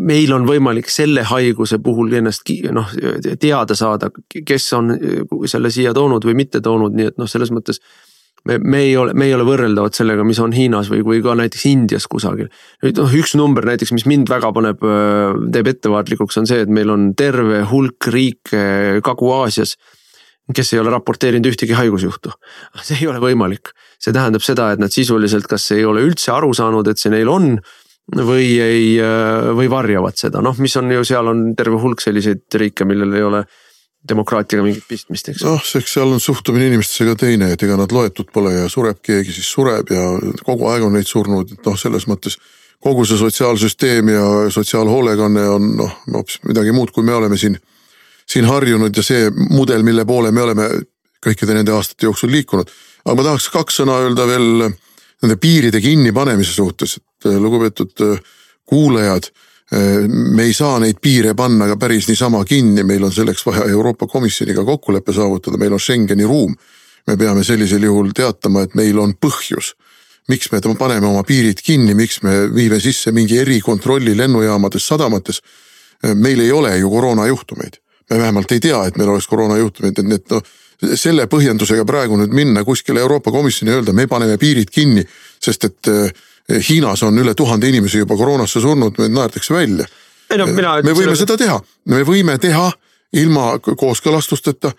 meil on võimalik selle haiguse puhul ennast noh teada saada, kes on selle siia toonud või mitte toonud, nii et noh, selles mõttes. me, me ei ole, me ei ole võrreldavad sellega, mis on Hiinas või, või ka näiteks Indias kusagil. nüüd noh, üks number näiteks, mis mind väga paneb, äh, teeb ettevaatlikuks, on see, et meil on terve hulk riike Kagu-Aasias kes ei ole raporteerinud ühtegi haigusjuhtu. see ei ole võimalik, see tähendab seda, et nad sisuliselt kas ei ole üldse aru saanud, et see neil on või ei, või varjavad seda, noh, mis on ju, seal on terve hulk selliseid riike, millel ei ole demokraatiaga mingit pistmist, eks. noh, eks seal on suhtumine inimestesse ka teine, et ega nad loetud pole ja sureb keegi, siis sureb ja kogu aeg on neid surnud, et noh, selles mõttes kogu see sotsiaalsüsteem ja sotsiaalhoolekanne on noh, hoopis midagi muud, kui me oleme siin siin harjunud ja see mudel, mille poole me oleme kõikide nende aastate jooksul liikunud. aga ma tahaks kaks sõna öelda veel nende piiride kinnipanemise suhtes, et äh, lugupeetud äh, kuulajad, me ei saa neid piire panna ka päris niisama kinni, meil on selleks vaja Euroopa Komisjoniga kokkulepe saavutada, meil on Schengeni ruum. me peame sellisel juhul teatama, et meil on põhjus miks me paneme oma piirid kinni, miks me viime sisse mingi erikontrolli lennujaamades, sadamates. meil ei ole ju koroonajuhtumeid, me vähemalt ei tea, et meil oleks koroonajuhtumeid, et need noh selle põhjendusega praegu nüüd minna kuskile Euroopa Komisjoni ja öelda, me paneme piirid kinni, sest et Hiinas on üle tuhande inimese juba koroonasse surnud, meid naerdakse välja. No, mina, me võime seda teha, me võime teha ilma kooskõlastusteta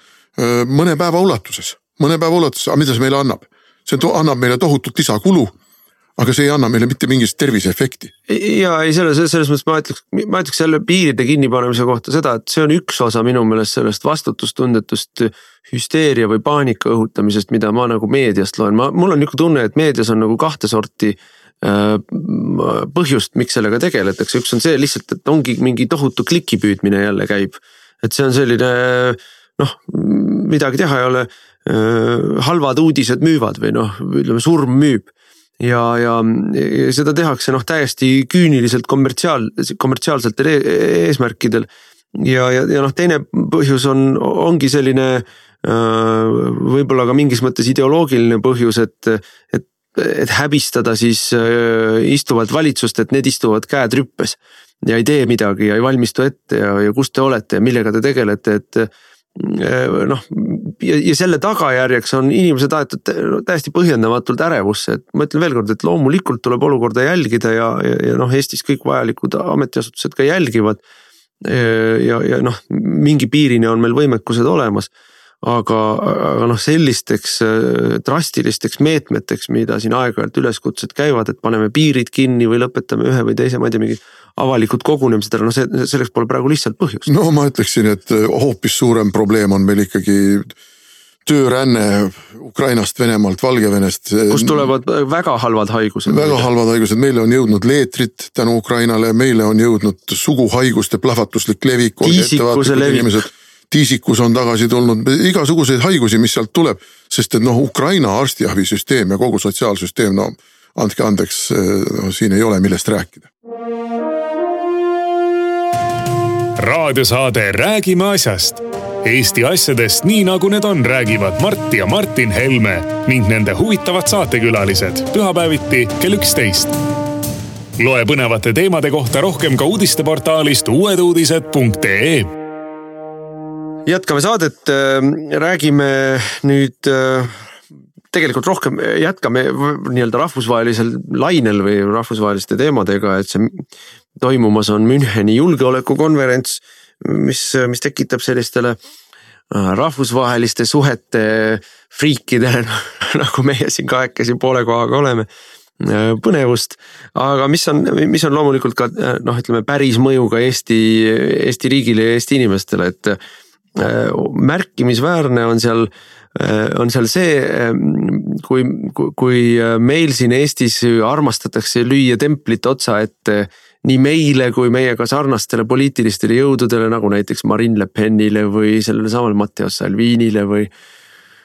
mõne päeva ulatuses, mõne päeva ulatuses, aga mida see meile annab? see annab meile tohutut lisakulu aga see ei anna meile mitte mingit terviseefekti. ja ei selles, selles mõttes ma ütleks, ma ütleks selle piiride kinnipanemise kohta seda, et see on üks osa minu meelest sellest vastutustundetust hüsteeria või paanika õhutamisest, mida ma nagu meediast loen, ma, mul on nihuke tunne, et meedias on nagu kahte sorti Äh, põhjust, miks sellega tegeletakse, üks on see lihtsalt, et ongi mingi tohutu kliki püüdmine jälle käib. et see on selline noh, midagi teha ei ole. Äh, halvad uudised müüvad või noh, ütleme surm müüb ja, ja, seda tehakse noh, täiesti küüniliselt kommertsiaal, kommertsiaalsetel eesmärkidel. ja, ja, ja noh, teine põhjus on, ongi selline võib-olla ka mingis mõttes ideoloogiline põhjus, et, et et häbistada siis istuvat valitsust, et need istuvad käed rüppes. ja ei tee midagi ja ei valmistu ette ja, ja kus te olete ja millega te tegelete, et noh. ja, selle tagajärjeks on inimesed aetud täiesti põhjendamatult ärevusse, et ma ütlen veelkord, et loomulikult tuleb olukorda jälgida ja, ja, ja noh, Eestis kõik vajalikud ametiasutused ka jälgivad. ja, ja noh, mingi piirini on meil võimekused olemas aga, aga noh, sellisteks äh, drastilisteks meetmeteks, mida siin aeg-ajalt üleskutsed käivad, et paneme piirid kinni või lõpetame ühe või teise, ma ei tea, mingid avalikud kogunemised no see, selleks pole praegu lihtsalt põhjust. no ma ütleksin, et äh, hoopis suurem probleem on meil ikkagi tööränne Ukrainast, Venemaalt, Valgevenest. kust tulevad väga halvad haigused. väga halvad haigused, meile on jõudnud leetrid tänu Ukrainale, meile on jõudnud suguhaiguste plahvatuslik levik. tiisikuse levik tiisikus on tagasi tulnud, igasuguseid haigusi, mis sealt tuleb. sest et noh, Ukraina arstiabisüsteem ja kogu sotsiaalsüsteem, no andke andeks, no siin ei ole, millest rääkida. raadiosaade Räägime asjast. Eesti asjadest nii nagu need on, räägivad Mart ja Martin Helme ning nende huvitavad saatekülalised pühapäeviti kell üksteist loe põnevate teemade kohta rohkem ka uudisteportaalist uueduudised.ee jätkame saadet, äh, räägime nüüd äh, tegelikult rohkem, jätkame nii-öelda rahvusvahelisel lainel või rahvusvaheliste teemadega, et see toimumas on Müncheni julgeolekukonverents, mis, mis tekitab sellistele äh, rahvusvaheliste suhete friikidele nagu meie siin kahekesi poole kohaga oleme põnevust, aga mis on, mis on loomulikult ka noh, ütleme päris mõjuga Eesti, Eesti riigile ja Eesti inimestele, et Äh, märkimisväärne on seal, äh, on seal see, ähm, kui, kui äh, meil siin Eestis armastatakse lüüa templit otsa ette nii meile kui meiega sarnastele poliitilistele jõududele, nagu näiteks Marine Le Penile või sellele samale Matteo Salvinile või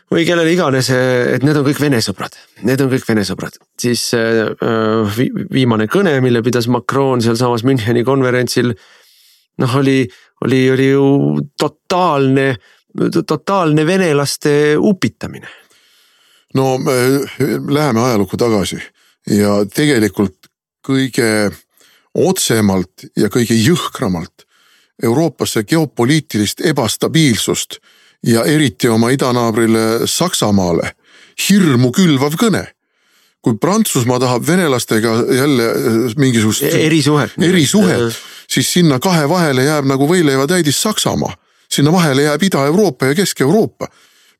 või kellele iganes, et need on kõik Vene sõbrad, need on kõik Vene sõbrad, siis viimane kõne, mille pidas Macron sealsamas Müncheni konverentsil noh, oli, oli, oli ju totaalne, totaalne venelaste upitamine. no me läheme ajalukku tagasi ja tegelikult kõige otsemalt ja kõige jõhkramalt Euroopasse geopoliitilist ebastabiilsust ja eriti oma idanaabrile Saksamaale hirmu külvav kõne kui Prantsusmaa tahab venelastega jälle mingisugust erisuhet, erisuhet, siis sinna kahe vahele jääb nagu võileivatäidis Saksamaa. sinna vahele jääb Ida-Euroopa ja Kesk-Euroopa.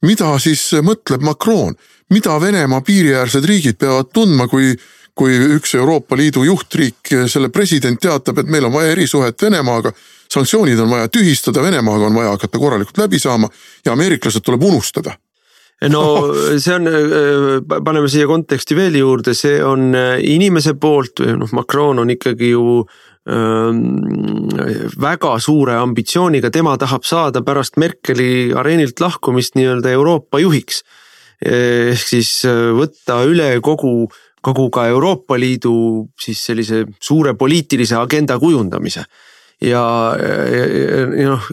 mida siis mõtleb Macron, mida Venemaa piiriäärsed riigid peavad tundma, kui, kui üks Euroopa Liidu juhtriik, selle president teatab, et meil on vaja erisuhet Venemaaga. sanktsioonid on vaja tühistada, Venemaaga on vaja hakata korralikult läbi saama ja ameeriklased tuleb unustada no see on, äh, paneme siia konteksti veel juurde, see on äh, inimese poolt, noh, Macron on ikkagi ju ähm, väga suure ambitsiooniga, tema tahab saada pärast Merkeli areenilt lahkumist nii-öelda Euroopa juhiks. ehk siis äh, võtta üle kogu, kogu ka Euroopa Liidu siis sellise suure poliitilise agenda kujundamise ja, ja, ja noh,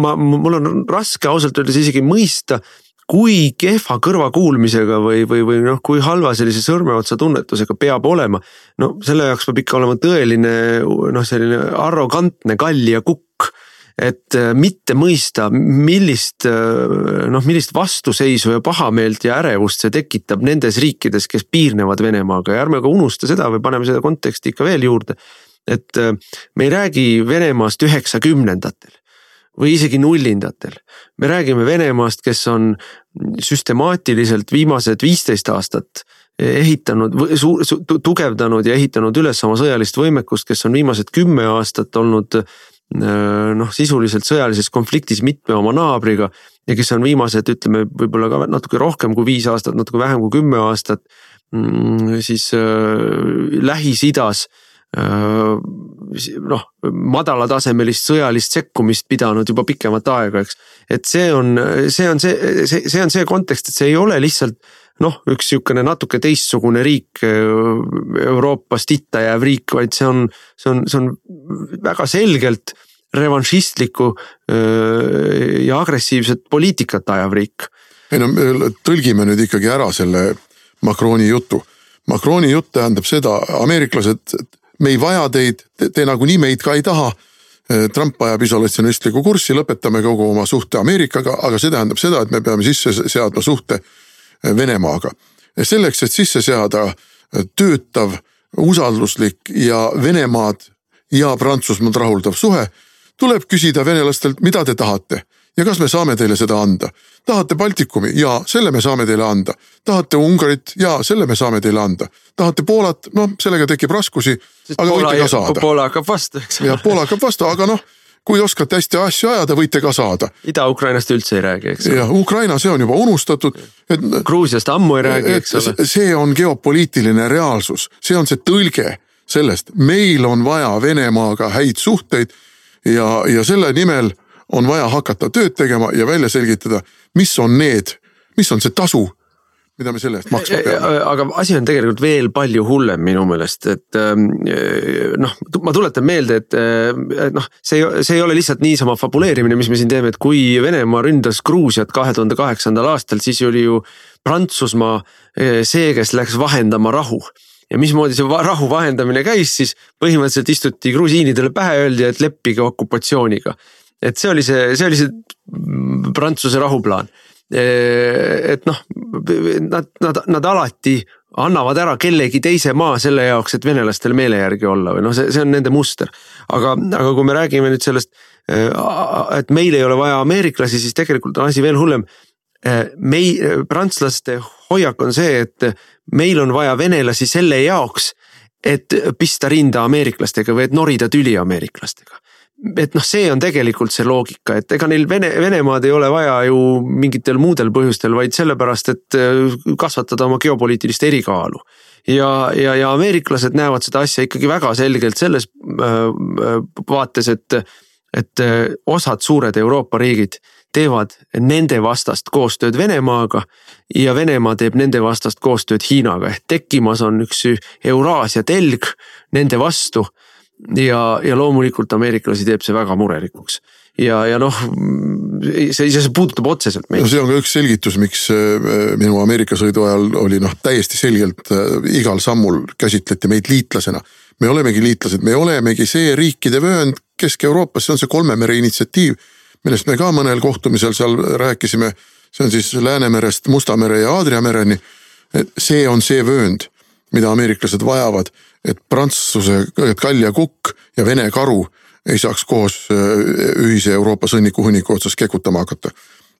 ma, mul on raske ausalt öeldes isegi mõista, kui kehva kõrvakuulmisega või, või, või noh, kui halva sellise sõrmeotsa tunnetusega peab olema. no selle jaoks peab ikka olema tõeline noh, selline arrogantne kall ja kukk et äh, mitte mõista, millist äh, noh, millist vastuseisu ja pahameelt ja ärevust see tekitab nendes riikides, kes piirnevad Venemaaga ja ärme ka unusta seda või paneme seda konteksti ikka veel juurde. et äh, me ei räägi Venemaast üheksakümnendatel või isegi nullindatel. me räägime Venemaast, kes on süstemaatiliselt viimased viisteist aastat ehitanud, tugevdanud ja ehitanud üles oma sõjalist võimekust, kes on viimased kümme aastat olnud Äh, noh, sisuliselt sõjalises konfliktis mitme oma naabriga ja kes on viimased, ütleme võib-olla ka natuke rohkem kui viis aastat, natuke vähem kui kümme aastat. Mm, siis äh, Lähis-Idas äh, noh, madalatasemelist sõjalist sekkumist pidanud juba pikemat aega, eks. et see on, see on see, see, see on see kontekst, et see ei ole lihtsalt noh, üks sihukene natuke teistsugune riik, Euroopast itta jääv riik, vaid see on, see on, see on väga selgelt revanšistlikku ja agressiivset poliitikat ajav riik. ei no tõlgime nüüd ikkagi ära selle Macroni jutu. Macroni jutt tähendab seda, ameeriklased, me ei vaja teid, te nagunii meid ka ei taha. Trump ajab isolatsionistlikku kurssi, lõpetame kogu oma suhte Ameerikaga, aga see tähendab seda, et me peame sisse seadma suhte Venemaaga. selleks, et sisse seada töötav, usalduslik ja Venemaad ja Prantsusmaad rahuldav suhe, tuleb küsida venelastelt, mida te tahate ja kas me saame teile seda anda. tahate Baltikumi? jaa, selle me saame teile anda. tahate Ungarit? jaa, selle me saame teile anda. tahate Poolat? noh, sellega tekib raskusi, aga Poola, võite ka saada. Poola hakkab vastu, eks. jah, Poola hakkab vastu, aga noh kui oskate hästi asju ajada, võite ka saada. Ida-Ukrainast üldse ei räägi, eks ole. jah, Ukraina, see on juba unustatud. Gruusiast ammu ei räägi, eks ole. see on geopoliitiline reaalsus, see on see tõlge sellest, meil on vaja Venemaaga häid suhteid ja, ja selle nimel on vaja hakata tööd tegema ja välja selgitada, mis on need, mis on see tasu mida me selle eest maksma peame. aga asi on tegelikult veel palju hullem minu meelest, et ähm, noh, ma tuletan meelde, et, noh, see, see ei ole lihtsalt niisama fabuleerimine, mis me siin teeme, et kui Venemaa ründas Gruusiat kahe tuhande kaheksandal aastal, siis oli ju Prantsusmaa see, kes läks vahendama rahu ja mismoodi see rahu vahendamine käis, siis põhimõtteliselt istuti grusiinidele pähe, öeldi, et leppige okupatsiooniga. Et see oli see, see oli see Prantsuse rahuplaan et noh, nad, nad, nad alati annavad ära kellegi teise maa selle jaoks, et venelastel meele järgi olla või noh, see, see on nende muster. aga, aga kui me räägime nüüd sellest, et meil ei ole vaja ameeriklasi, siis tegelikult on asi veel hullem. mei-, prantslaste hoiak on see, et meil on vaja venelasi selle jaoks, et pista rinda ameeriklastega või et norida tüli ameeriklastega et noh, see on tegelikult see loogika, et ega neil Vene, Venemaad ei ole vaja ju mingitel muudel põhjustel, vaid sellepärast, et äh, kasvatada oma geopoliitilist erikaalu. ja, ja, ja ameeriklased näevad seda asja ikkagi väga selgelt selles äh, äh, vaates, et, et osad suured Euroopa riigid teevad nende vastast koostööd Venemaaga ja Venemaa teeb nende vastast koostööd Hiinaga ehk tekkimas on üks Euraasia telg nende vastu ja, ja loomulikult ameeriklasi teeb see väga murelikuks ja, ja noh, see, see puudutab otseselt meid. no see on ka üks selgitus, miks äh, minu Ameerika sõidu ajal oli noh, täiesti selgelt äh, igal sammul käsitleti meid liitlasena. me olemegi liitlased, me olemegi see riikide vöönd Kesk-Euroopas, see on see kolme mere initsiatiiv, millest me ka mõnel kohtumisel seal rääkisime. see on siis Läänemerest Musta mere ja Aadria mereni. see on see vöönd, mida ameeriklased vajavad et Prantsuse kalja kukk ja Vene karu ei saaks koos äh, ühise Euroopa sõnniku-hunniku otsas kekutama hakata.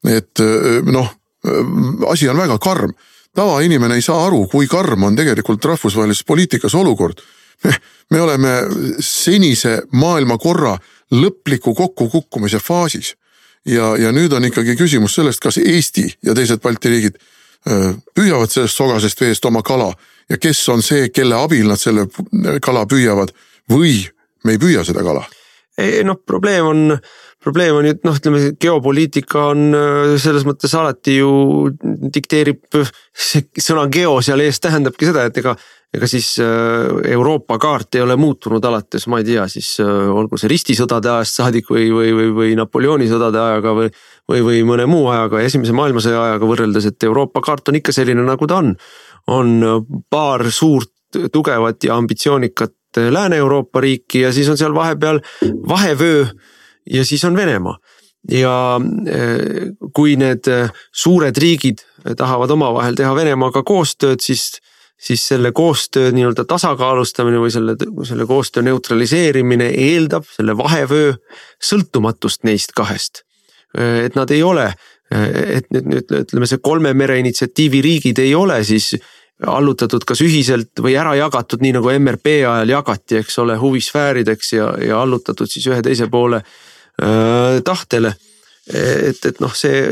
et äh, noh, äh, asi on väga karm. tavainimene ei saa aru, kui karm on tegelikult rahvusvahelises poliitikas olukord. me oleme senise maailmakorra lõpliku kokkukukkumise faasis. ja, ja nüüd on ikkagi küsimus sellest, kas Eesti ja teised Balti riigid püüavad sellest sogasest veest oma kala ja kes on see, kelle abil nad selle kala püüavad või me ei püüa seda kala noh, probleem on, probleem on ju, noh, ütleme geopoliitika on äh, selles mõttes alati ju dikteerib, see sõna geo seal ees tähendabki seda, et ega ega siis äh, Euroopa kaart ei ole muutunud alates, ma ei tea, siis äh, olgu see ristisõdade ajast saadik või, või, või, või Napoleoni sõdade ajaga või. või, või mõne muu ajaga, esimese maailmasõja ajaga võrreldes, et Euroopa kaart on ikka selline, nagu ta on. On paar suurt tugevat ja ambitsioonikat Lääne-Euroopa riiki ja siis on seal vahepeal vahevöö ja siis on Venemaa ja äh, kui need suured riigid tahavad omavahel teha Venemaaga koostööd, siis siis selle koostöö nii-öelda tasakaalustamine või selle, selle koostöö neutraliseerimine eeldab selle vahevöö sõltumatust neist kahest. et nad ei ole, et nüüd ütleme, see kolme mere initsiatiivi riigid ei ole siis allutatud kas ühiselt või ära jagatud, nii nagu MRP ajal jagati, eks ole, huvisfäärideks ja, ja allutatud siis ühe teise poole äh, tahtele et, et noh, see,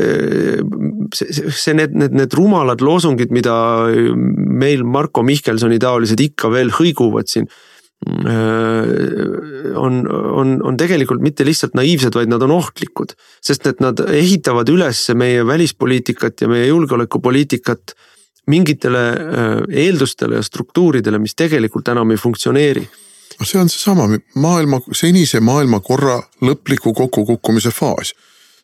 see, see need, need, need rumalad loosungid, mida meil Marko Mihkelsoni taolised ikka veel hõiguvad siin. on, on, on tegelikult mitte lihtsalt naiivsed, vaid nad on ohtlikud, sest et nad ehitavad üles meie välispoliitikat ja meie julgeolekupoliitikat mingitele eeldustele ja struktuuridele, mis tegelikult enam ei funktsioneeri. See on seesama maailma, senise maailmakorra lõpliku kokkukukkumise faas.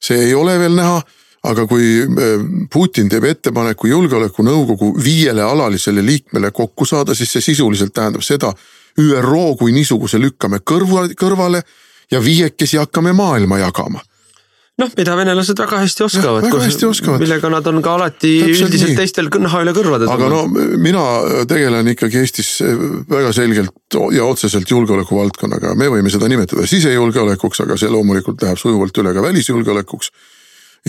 See ei ole veel näha aga kui äh, Putin teeb ettepaneku julgeolekunõukogu viiele alalisele liikmele kokku saada, siis see sisuliselt tähendab seda ÜRO kui niisuguse lükkame kõrva, kõrvale ja viiekesi hakkame maailma jagama noh, mida venelased väga hästi oskavad, väga hästi oskavad. millega nad on ka alati Täpselt üldiselt nii. teistel naha üle kõrvade aga tulnud. no mina tegelen ikkagi Eestis väga selgelt ja otseselt julgeoleku valdkonnaga, me võime seda nimetada sisejulgeolekuks, aga see loomulikult läheb sujuvalt üle ka välisjulgeolekuks.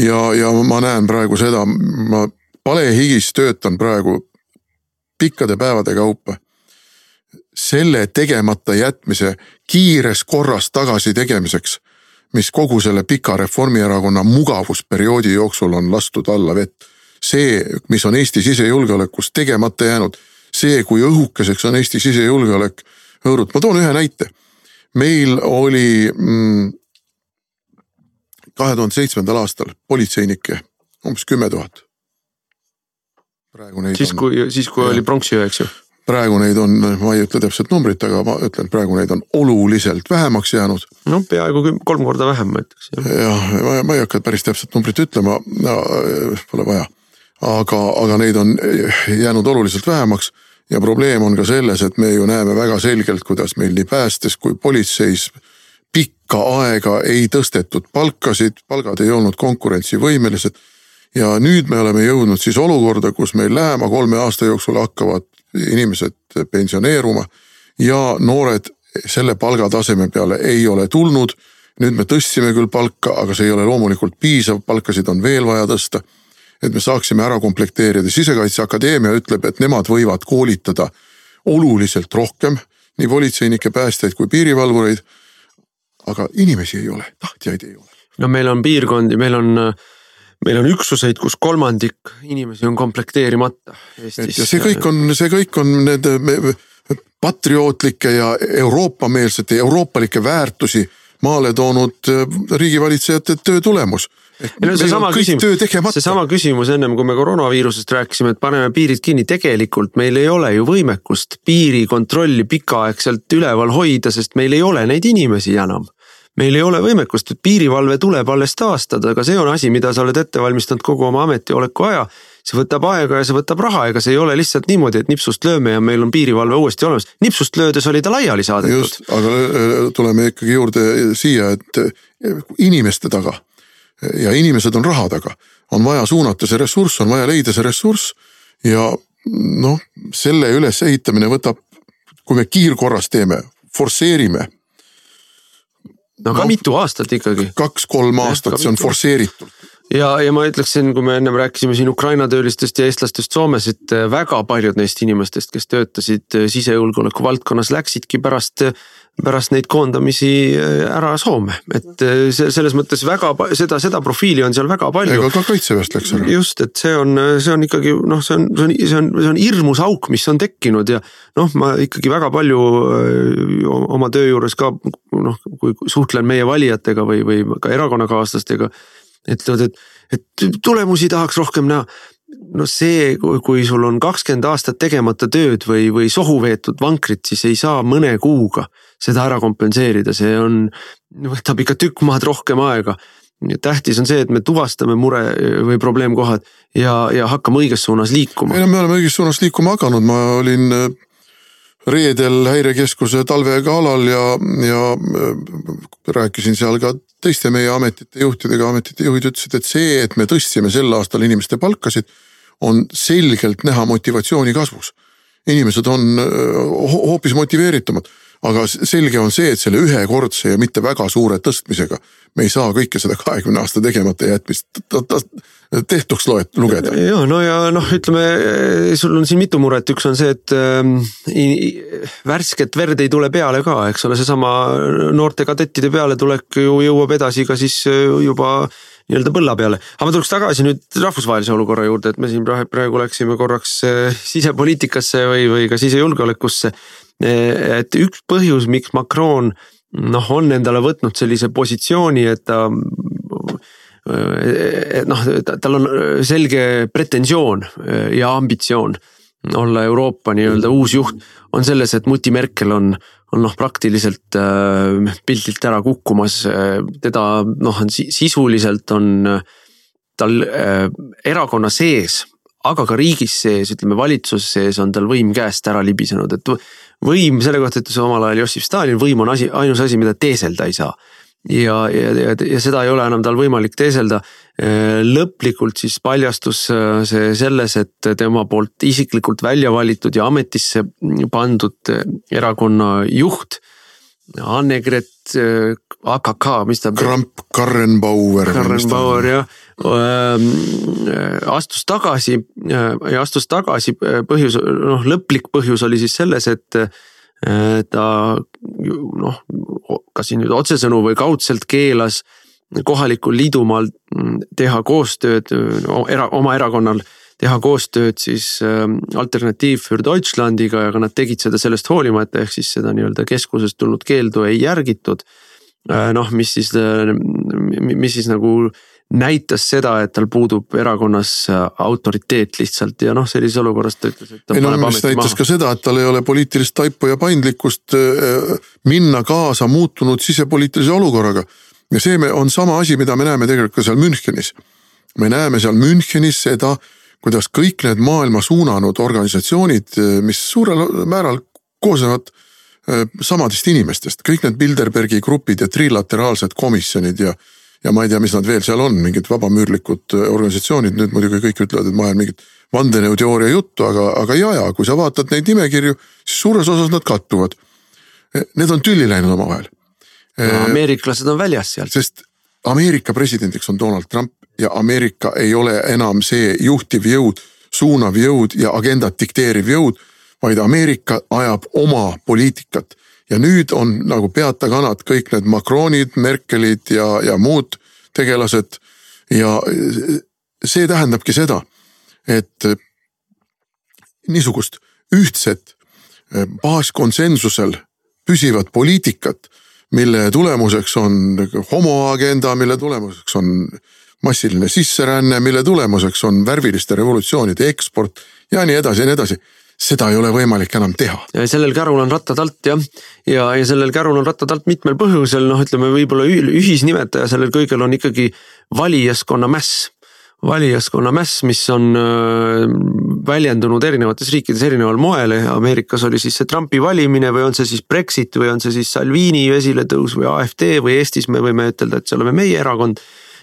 ja, ja ma näen praegu seda, ma palehigis töötan praegu pikkade päevade kaupa selle tegemata jätmise kiires korras tagasi tegemiseks mis kogu selle pika Reformierakonna mugavusperioodi jooksul on lastud alla vett. see, mis on Eesti sisejulgeolekus tegemata jäänud, see, kui õhukeseks on Eesti sisejulgeolek hõõrud, ma toon ühe näite. meil oli mm, kahe tuhande seitsmendal aastal politseinikke umbes kümme tuhat. praegu neid siis, on. siis kui, siis kui ja. oli pronksiöö, eks ju praegu neid on, ma ei ütle täpset numbrit, aga ma ütlen, praegu neid on oluliselt vähemaks jäänud. no peaaegu kolm korda vähem ma ütleks. jah, ma, ma ei hakka päris täpset numbrit ütlema no,, pole vaja. aga, aga neid on jäänud oluliselt vähemaks ja probleem on ka selles, et me ju näeme väga selgelt, kuidas meil nii päästes kui politseis pikka aega ei tõstetud palkasid, palgad ei olnud konkurentsivõimelised. ja nüüd me oleme jõudnud siis olukorda, kus meil lähema kolme aasta jooksul hakkavad inimesed pensioneeruma ja noored selle palgataseme peale ei ole tulnud. nüüd me tõstsime küll palka, aga see ei ole loomulikult piisav, palkasid on veel vaja tõsta. et me saaksime ära komplekteerida, Sisekaitseakadeemia ütleb, et nemad võivad koolitada oluliselt rohkem nii politseinikke, päästjaid kui piirivalvureid. aga inimesi ei ole, tahtjaid ei ole. no meil on piirkondi, meil on äh, meil on üksuseid, kus kolmandik inimesi on komplekteerimata Eestis. ja see kõik on, see kõik on need patriootlikke ja Euroopa-meelsete, euroopalikke väärtusi maale toonud äh, riigivalitsejate töö tulemus. No, seesama küsimus, seesama küsimus ennem kui me koroonaviirusest rääkisime, et paneme piirid kinni, tegelikult meil ei ole ju võimekust piirikontrolli pikaaegselt üleval hoida, sest meil ei ole neid inimesi enam meil ei ole võimekust, et piirivalve tuleb alles taastada, aga see on asi, mida sa oled ette valmistanud kogu oma ametioleku aja. see võtab aega ja see võtab raha, ega see ei ole lihtsalt niimoodi, et nipsust lööme ja meil on piirivalve uuesti olemas. nipsust löödes oli ta laiali saadetud. just, aga äh, tuleme ikkagi juurde siia, et äh, inimeste taga ja inimesed on raha taga, on vaja suunata see ressurss, on vaja leida see ressurss ja noh, selle ülesehitamine võtab, kui me kiirkorras teeme, forsseerime no aga no, mitu aastat ikkagi. kaks-kolm aastat, see on forsseeritult. ja, ja ma ütleksin, kui me ennem rääkisime siin Ukraina töölistest ja eestlastest Soomes, et väga paljud neist inimestest, kes töötasid sisejulgeoleku valdkonnas, läksidki pärast pärast neid koondamisi äh, ära Soome, et äh, selles mõttes väga seda, seda profiili on seal väga palju. ega ka kaitseväest läks ära. just, et see on, see on ikkagi noh, see on, see on, see on, see on hirmus auk, mis on tekkinud ja noh, ma ikkagi väga palju äh, oma töö juures ka noh, kui suhtlen meie valijatega või, või ka erakonnakaaslastega. ütlevad, et, et tulemusi tahaks rohkem näha no see, kui sul on kakskümmend aastat tegemata tööd või, või sohu veetud vankrit, siis ei saa mõne kuuga seda ära kompenseerida, see on, võtab ikka tükk maad rohkem aega. tähtis on see, et me tuvastame mure või probleemkohad ja, ja hakkame õiges suunas liikuma. ei no me oleme õiges suunas liikuma hakanud, ma olin äh, reedel häirekeskuse talvegalal ja, ja äh, rääkisin seal ka teiste meie ametite juhtidega, ametite juhid ütlesid, et see, et me tõstsime sel aastal inimeste palkasid, on selgelt näha motivatsiooni kasvus. inimesed on hoopis motiveeritumad aga selge on see, et selle ühekordse ja mitte väga suure tõstmisega me ei saa kõike seda kahekümne aasta tegemata jätmist tehtuks loet-, lugeda. ja no ja noh, ütleme sul on siin mitu muret, üks on see, et äh, värsket verd ei tule peale ka, eks ole, seesama noorte kadettide pealetulek ju jõuab edasi ka siis äh, juba nii-öelda põlla peale. aga ma tuleks tagasi nüüd rahvusvahelise olukorra juurde, et me siin praegu läksime korraks äh, sisepoliitikasse või, või ka sisejulgeolekusse et üks põhjus, miks Macron noh, on endale võtnud sellise positsiooni, et ta et noh, tal on selge pretensioon ja ambitsioon olla Euroopa nii-öelda uus juht, on selles, et Mutti Merkel on, on noh, praktiliselt pildilt ära kukkumas, teda noh, on sisuliselt on tal erakonna sees, aga ka riigis sees, ütleme valitsuse sees on tal võim käest ära libisenud, et võim, selle kohta ütles omal ajal Jossif Stalin, võim on asi, ainus asi, mida teeselda ei saa. ja, ja, ja, ja seda ei ole enam tal võimalik teeselda. lõplikult siis paljastus äh, see selles, et tema poolt isiklikult välja valitud ja ametisse pandud erakonna juht. Annegret äh, AKK, mis ta. Kramp Karrenbauer. Karrenbauer jah ähm, astus tagasi ja astus tagasi põhjus, noh lõplik põhjus oli siis selles, et ta noh, kas siin nüüd otsesõnu või kaudselt keelas kohalikul liidumaal teha koostööd era, oma erakonnal teha koostööd siis Alternatiiv für Deutschlandiga ja ka nad tegid seda sellest hoolimata, ehk siis seda nii-öelda keskusest tulnud keeldu ei järgitud. noh, mis siis, mis siis nagu näitas seda, et tal puudub erakonnas äh, autoriteet lihtsalt ja noh, sellises olukorras ta ütles, et. ei no meelest näitas maha. ka seda, et tal ei ole poliitilist taipu ja paindlikkust äh, minna kaasa muutunud sisepoliitilise olukorraga. ja see on sama asi, mida me näeme tegelikult ka seal Münchenis. me näeme seal Münchenis seda, kuidas kõik need maailma suunanud organisatsioonid, äh, mis suurel määral koosnevad samadest inimestest, kõik need Bilderbergi grupid ja trilateraalsed komisjonid ja ja ma ei tea, mis nad veel seal on, mingid vabamüürlikud äh, organisatsioonid, nüüd muidugi kõik ütlevad, et ma ajan mingit vandenõuteooria juttu, aga, aga ja, ja kui sa vaatad neid nimekirju, siis suures osas nad kattuvad. Need on tülli läinud omavahel no,. Ameeriklased on väljas sealt. sest Ameerika presidendiks on Donald Trump ja Ameerika ei ole enam see juhtiv jõud, suunav jõud ja agendat dikteeriv jõud, vaid Ameerika ajab oma poliitikat ja nüüd on nagu peatakanad kõik need Macronid, Merkelid ja, ja muud tegelased. ja see tähendabki seda, et niisugust ühtset baaskonsensusel püsivat poliitikat, mille tulemuseks on homoagenda, mille tulemuseks on massiline sisseränne, mille tulemuseks on värviliste revolutsioonide eksport ja nii edasi ja nii edasi. Seda ei ole võimalik enam teha. sellel kärul on rattad alt jah, ja, ja sellel kärul on rattad alt mitmel põhjusel, noh, ütleme võib-olla ühisnimetaja sellel kõigel on ikkagi valijaskonna mäss. Valijaskonna mäss, mis on äh, väljendunud erinevates riikides erineval moel, Ameerikas oli siis see Trumpi valimine või on see siis Brexit või on see siis Salvini esiletõus või AfD või Eestis me võime ütelda, et see oleme meie erakond.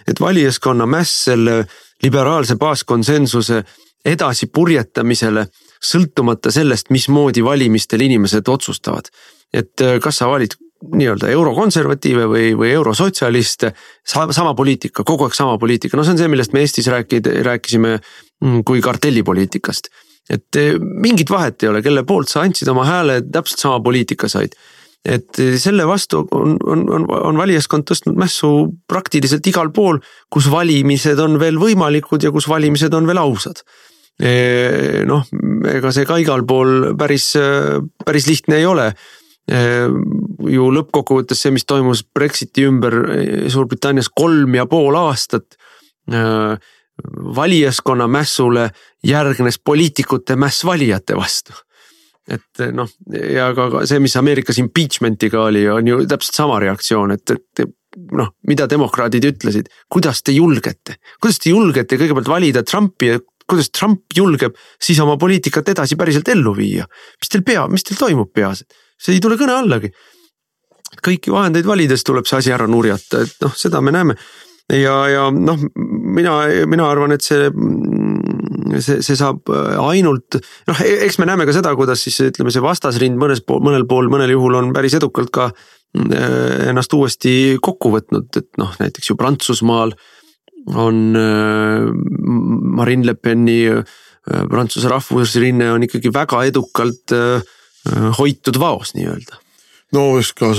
Et valijaskonna mäss selle liberaalse baaskonsensuse edasipurjetamisele sõltumata sellest, mismoodi valimistel inimesed otsustavad. et äh, kas sa valid nii-öelda eurokonservatiive või, või eurosotsialiste. sama poliitika, kogu aeg sama poliitika, no see on see, millest me Eestis rääkida, rääkisime mm, kui kartellipoliitikast. et eh, mingit vahet ei ole, kelle poolt sa andsid oma hääle, täpselt sama poliitika said et eh, selle vastu on, on, on, on valijaskond tõstnud mässu praktiliselt igal pool, kus valimised on veel võimalikud ja kus valimised on veel ausad. Eh, noh, ega see ka igal pool päris, päris lihtne ei ole. Eh, ju lõppkokkuvõttes see, mis toimus Brexiti ümber Suurbritannias kolm ja pool aastat valijaskonna mässule järgnes poliitikute mäss valijate vastu et eh, noh, ja ka see, mis Ameerikas impeachment'iga oli, on ju täpselt sama reaktsioon, et, et noh, mida demokraadid ütlesid, kuidas te julgete, kuidas te julgete kõigepealt valida Trumpi ja kuidas Trump julgeb siis oma poliitikat edasi päriselt ellu viia. mis teil pea, mis teil toimub peas, see ei tule kõne allagi. kõiki vahendeid valides tuleb see asi ära nurjata, et noh, seda me näeme ja, ja noh, mina, mina arvan, et see see, see saab äh, ainult noh, e-, eks me näeme ka seda, kuidas siis ütleme, see vastasrind mõnes pool, mõnel pool, mõnel juhul on päris edukalt ka äh, ennast uuesti kokku võtnud, et noh, näiteks ju Prantsusmaal on äh, Marine Le Peni Prantsuse rahvusrinne on ikkagi väga edukalt hoitud vaos nii-öelda. no ka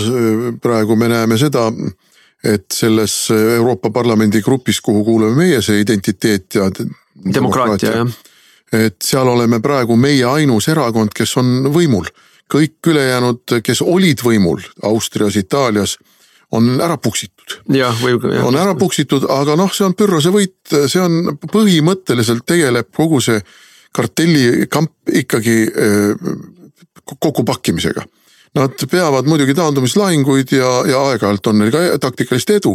praegu me näeme seda, et selles Euroopa Parlamendi grupis, kuhu kuulume meie, see identiteet ja demokraatia, jah. et seal oleme praegu meie ainus erakond, kes on võimul. kõik ülejäänud, kes olid võimul Austrias, Itaalias, on ära puksitud. jah, või. on ära puksitud, aga noh, see on pürrase võit, see on põhimõtteliselt tegeleb kogu see kartellikamp ikkagi kokkupakkimisega. Nad peavad muidugi taandumislahinguid ja, ja aeg-ajalt on neil ka taktikalist edu,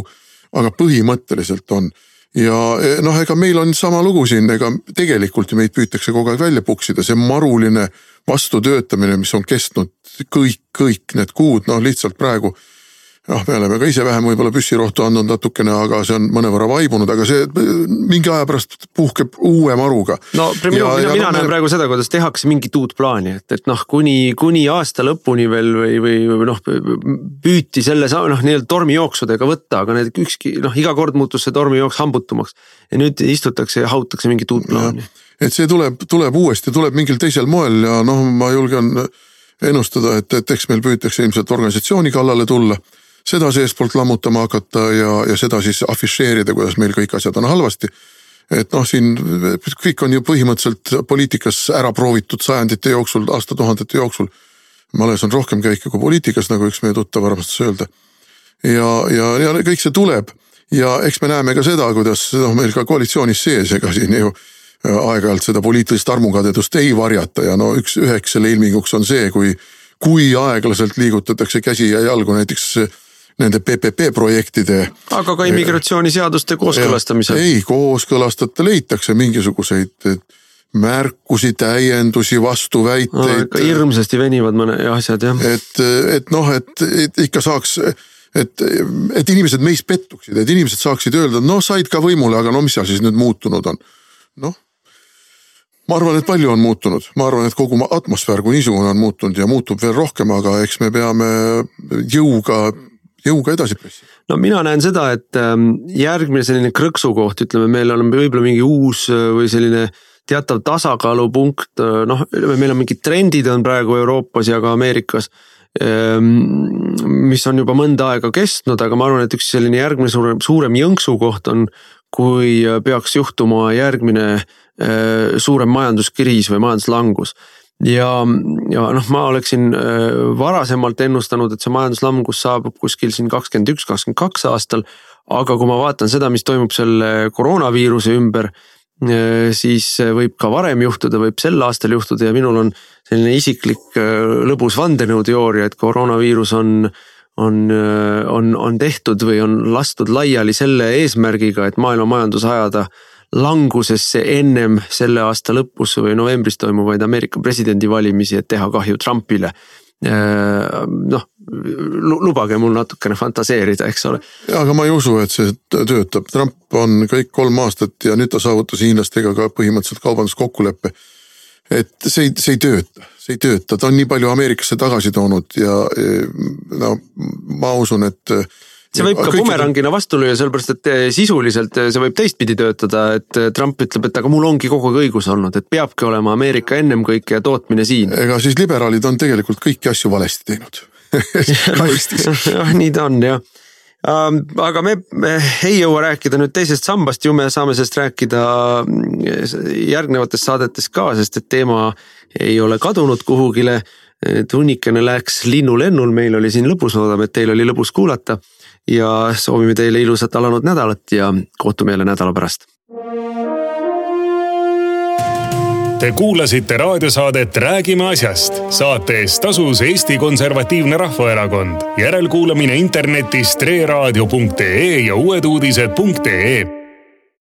aga põhimõtteliselt on ja e, noh, ega meil on sama lugu siin, ega tegelikult ju meid püütakse kogu aeg välja puksida, see maruline vastutöötamine, mis on kestnud kõik, kõik need kuud, noh lihtsalt praegu noh, me oleme ka ise vähem võib-olla püssirohtu andnud natukene, aga see on mõnevõrra vaibunud, aga see mingi aja pärast puhkeb uue maruga. no minu, ja, mina, mina no, näen me... praegu seda, kuidas tehakse mingit uut plaani, et, et noh, kuni, kuni aasta lõpuni veel või, või, või noh, püüti selle noh, nii-öelda tormijooksudega võtta, aga need ükski noh, iga kord muutus see tormijooks hambutumaks. ja nüüd istutakse ja hautakse mingit uut plaani. et see tuleb, tuleb uuesti, tuleb mingil teisel moel ja noh, ma julgen ennustada, et, et eks meil püütakse ilmselt organisatsiooni kallale tulla seda seestpoolt lammutama hakata ja, ja seda siis afišeerida, kuidas meil kõik asjad on halvasti. et noh, siin kõik on ju põhimõtteliselt poliitikas ära proovitud sajandite jooksul, aastatuhandete jooksul. males on rohkem käike kui poliitikas, nagu üks meie tuttav armastas öelda. ja, ja, ja kõik see tuleb ja eks me näeme ka seda, kuidas noh, meil ka koalitsioonis sees, ega siin ju aeg-ajalt seda poliitilist armukadedust ei varjata ja no üks, üheks selle ilminguks on see, kui, kui aeglaselt liigutatakse käsi ja jalgu näiteks nende PPP projektide. aga ka immigratsiooniseaduste kooskõlastamisel. ei kooskõlastajate leitakse mingisuguseid märkusi, täiendusi, vastuväiteid no,. hirmsasti venivad mõne asjad jah. et, et noh, et, ikka saaks et, et inimesed meis pettuksid, et inimesed saaksid öelda, no said ka võimule, aga no mis seal siis nüüd muutunud on. noh, ma arvan, et palju on muutunud, ma arvan, et kogu atmosfäär kui niisugune on muutunud ja muutub veel rohkem, aga eks me peame jõuga jõuga edasi pressida? no mina näen seda, et ähm, järgmine selline krõksukoht, ütleme, meil on võib-olla mingi uus äh, või selline teatav tasakaalupunkt, äh, noh, ütleme, meil on mingid trendid on praegu Euroopas ja ka Ameerikas. Ähm, mis on juba mõnda aega kestnud, aga ma arvan, et üks selline järgmine suurem, suurem jõnksukoht on, kui äh, peaks juhtuma järgmine suurem majanduskriis või majanduslangus ja, ja noh, ma oleksin äh, varasemalt ennustanud, et see majanduslangus saabub kuskil siin kakskümmend üks, kakskümmend kaks aastal. aga kui ma vaatan seda, mis toimub selle koroonaviiruse ümber, äh, siis võib ka varem juhtuda, võib sel aastal juhtuda ja minul on selline isiklik äh, lõbus vandenõuteooria, et koroonaviirus on on, on, on tehtud või on lastud laiali selle eesmärgiga, et maailma majandus ajada äh, langusesse ennem selle aasta lõpus või novembris toimuvaid Ameerika presidendivalimisi, et teha kahju Trumpile äh, noh, lubage mul natukene fantaseerida, eks ole. aga ma ei usu, et see töötab, Trump on kõik kolm aastat ja nüüd ta saavutas hiinlastega ka põhimõtteliselt kaubanduskokkuleppe. et see ei, see ei tööta, see ei tööta, ta on nii palju Ameerikasse tagasi toonud ja no ma usun, et see võib ka bumerangina vastu lüüa, sellepärast et eh, sisuliselt eh, see võib teistpidi töötada, et eh, Trump ütleb, et aga mul ongi kogu aeg õigus olnud, et peabki olema Ameerika ennem kõike ja tootmine siin. ega siis liberaalid on tegelikult kõiki asju valesti teinud. Ka Eestis. Nii ta on jah. Aga me, me ei jõua rääkida nüüd teisest sambast, ju me saame sellest rääkida mm, järgnevates saadetes ka, sest et teema ei ole kadunud kuhugile. tunnikene läks linnulennul, meil oli siin lõbus, loodame, et teil oli lõbus kuulata ja soovime teile ilusat alanud nädalat ja kohtume jälle nädala pärast. Te kuulasite raadiosaadet Räägime asjast. saate eest tasus Eesti Konservatiivne Rahvaerakond. järelkuulamine internetis treeraadio.ee ja uueduudised.ee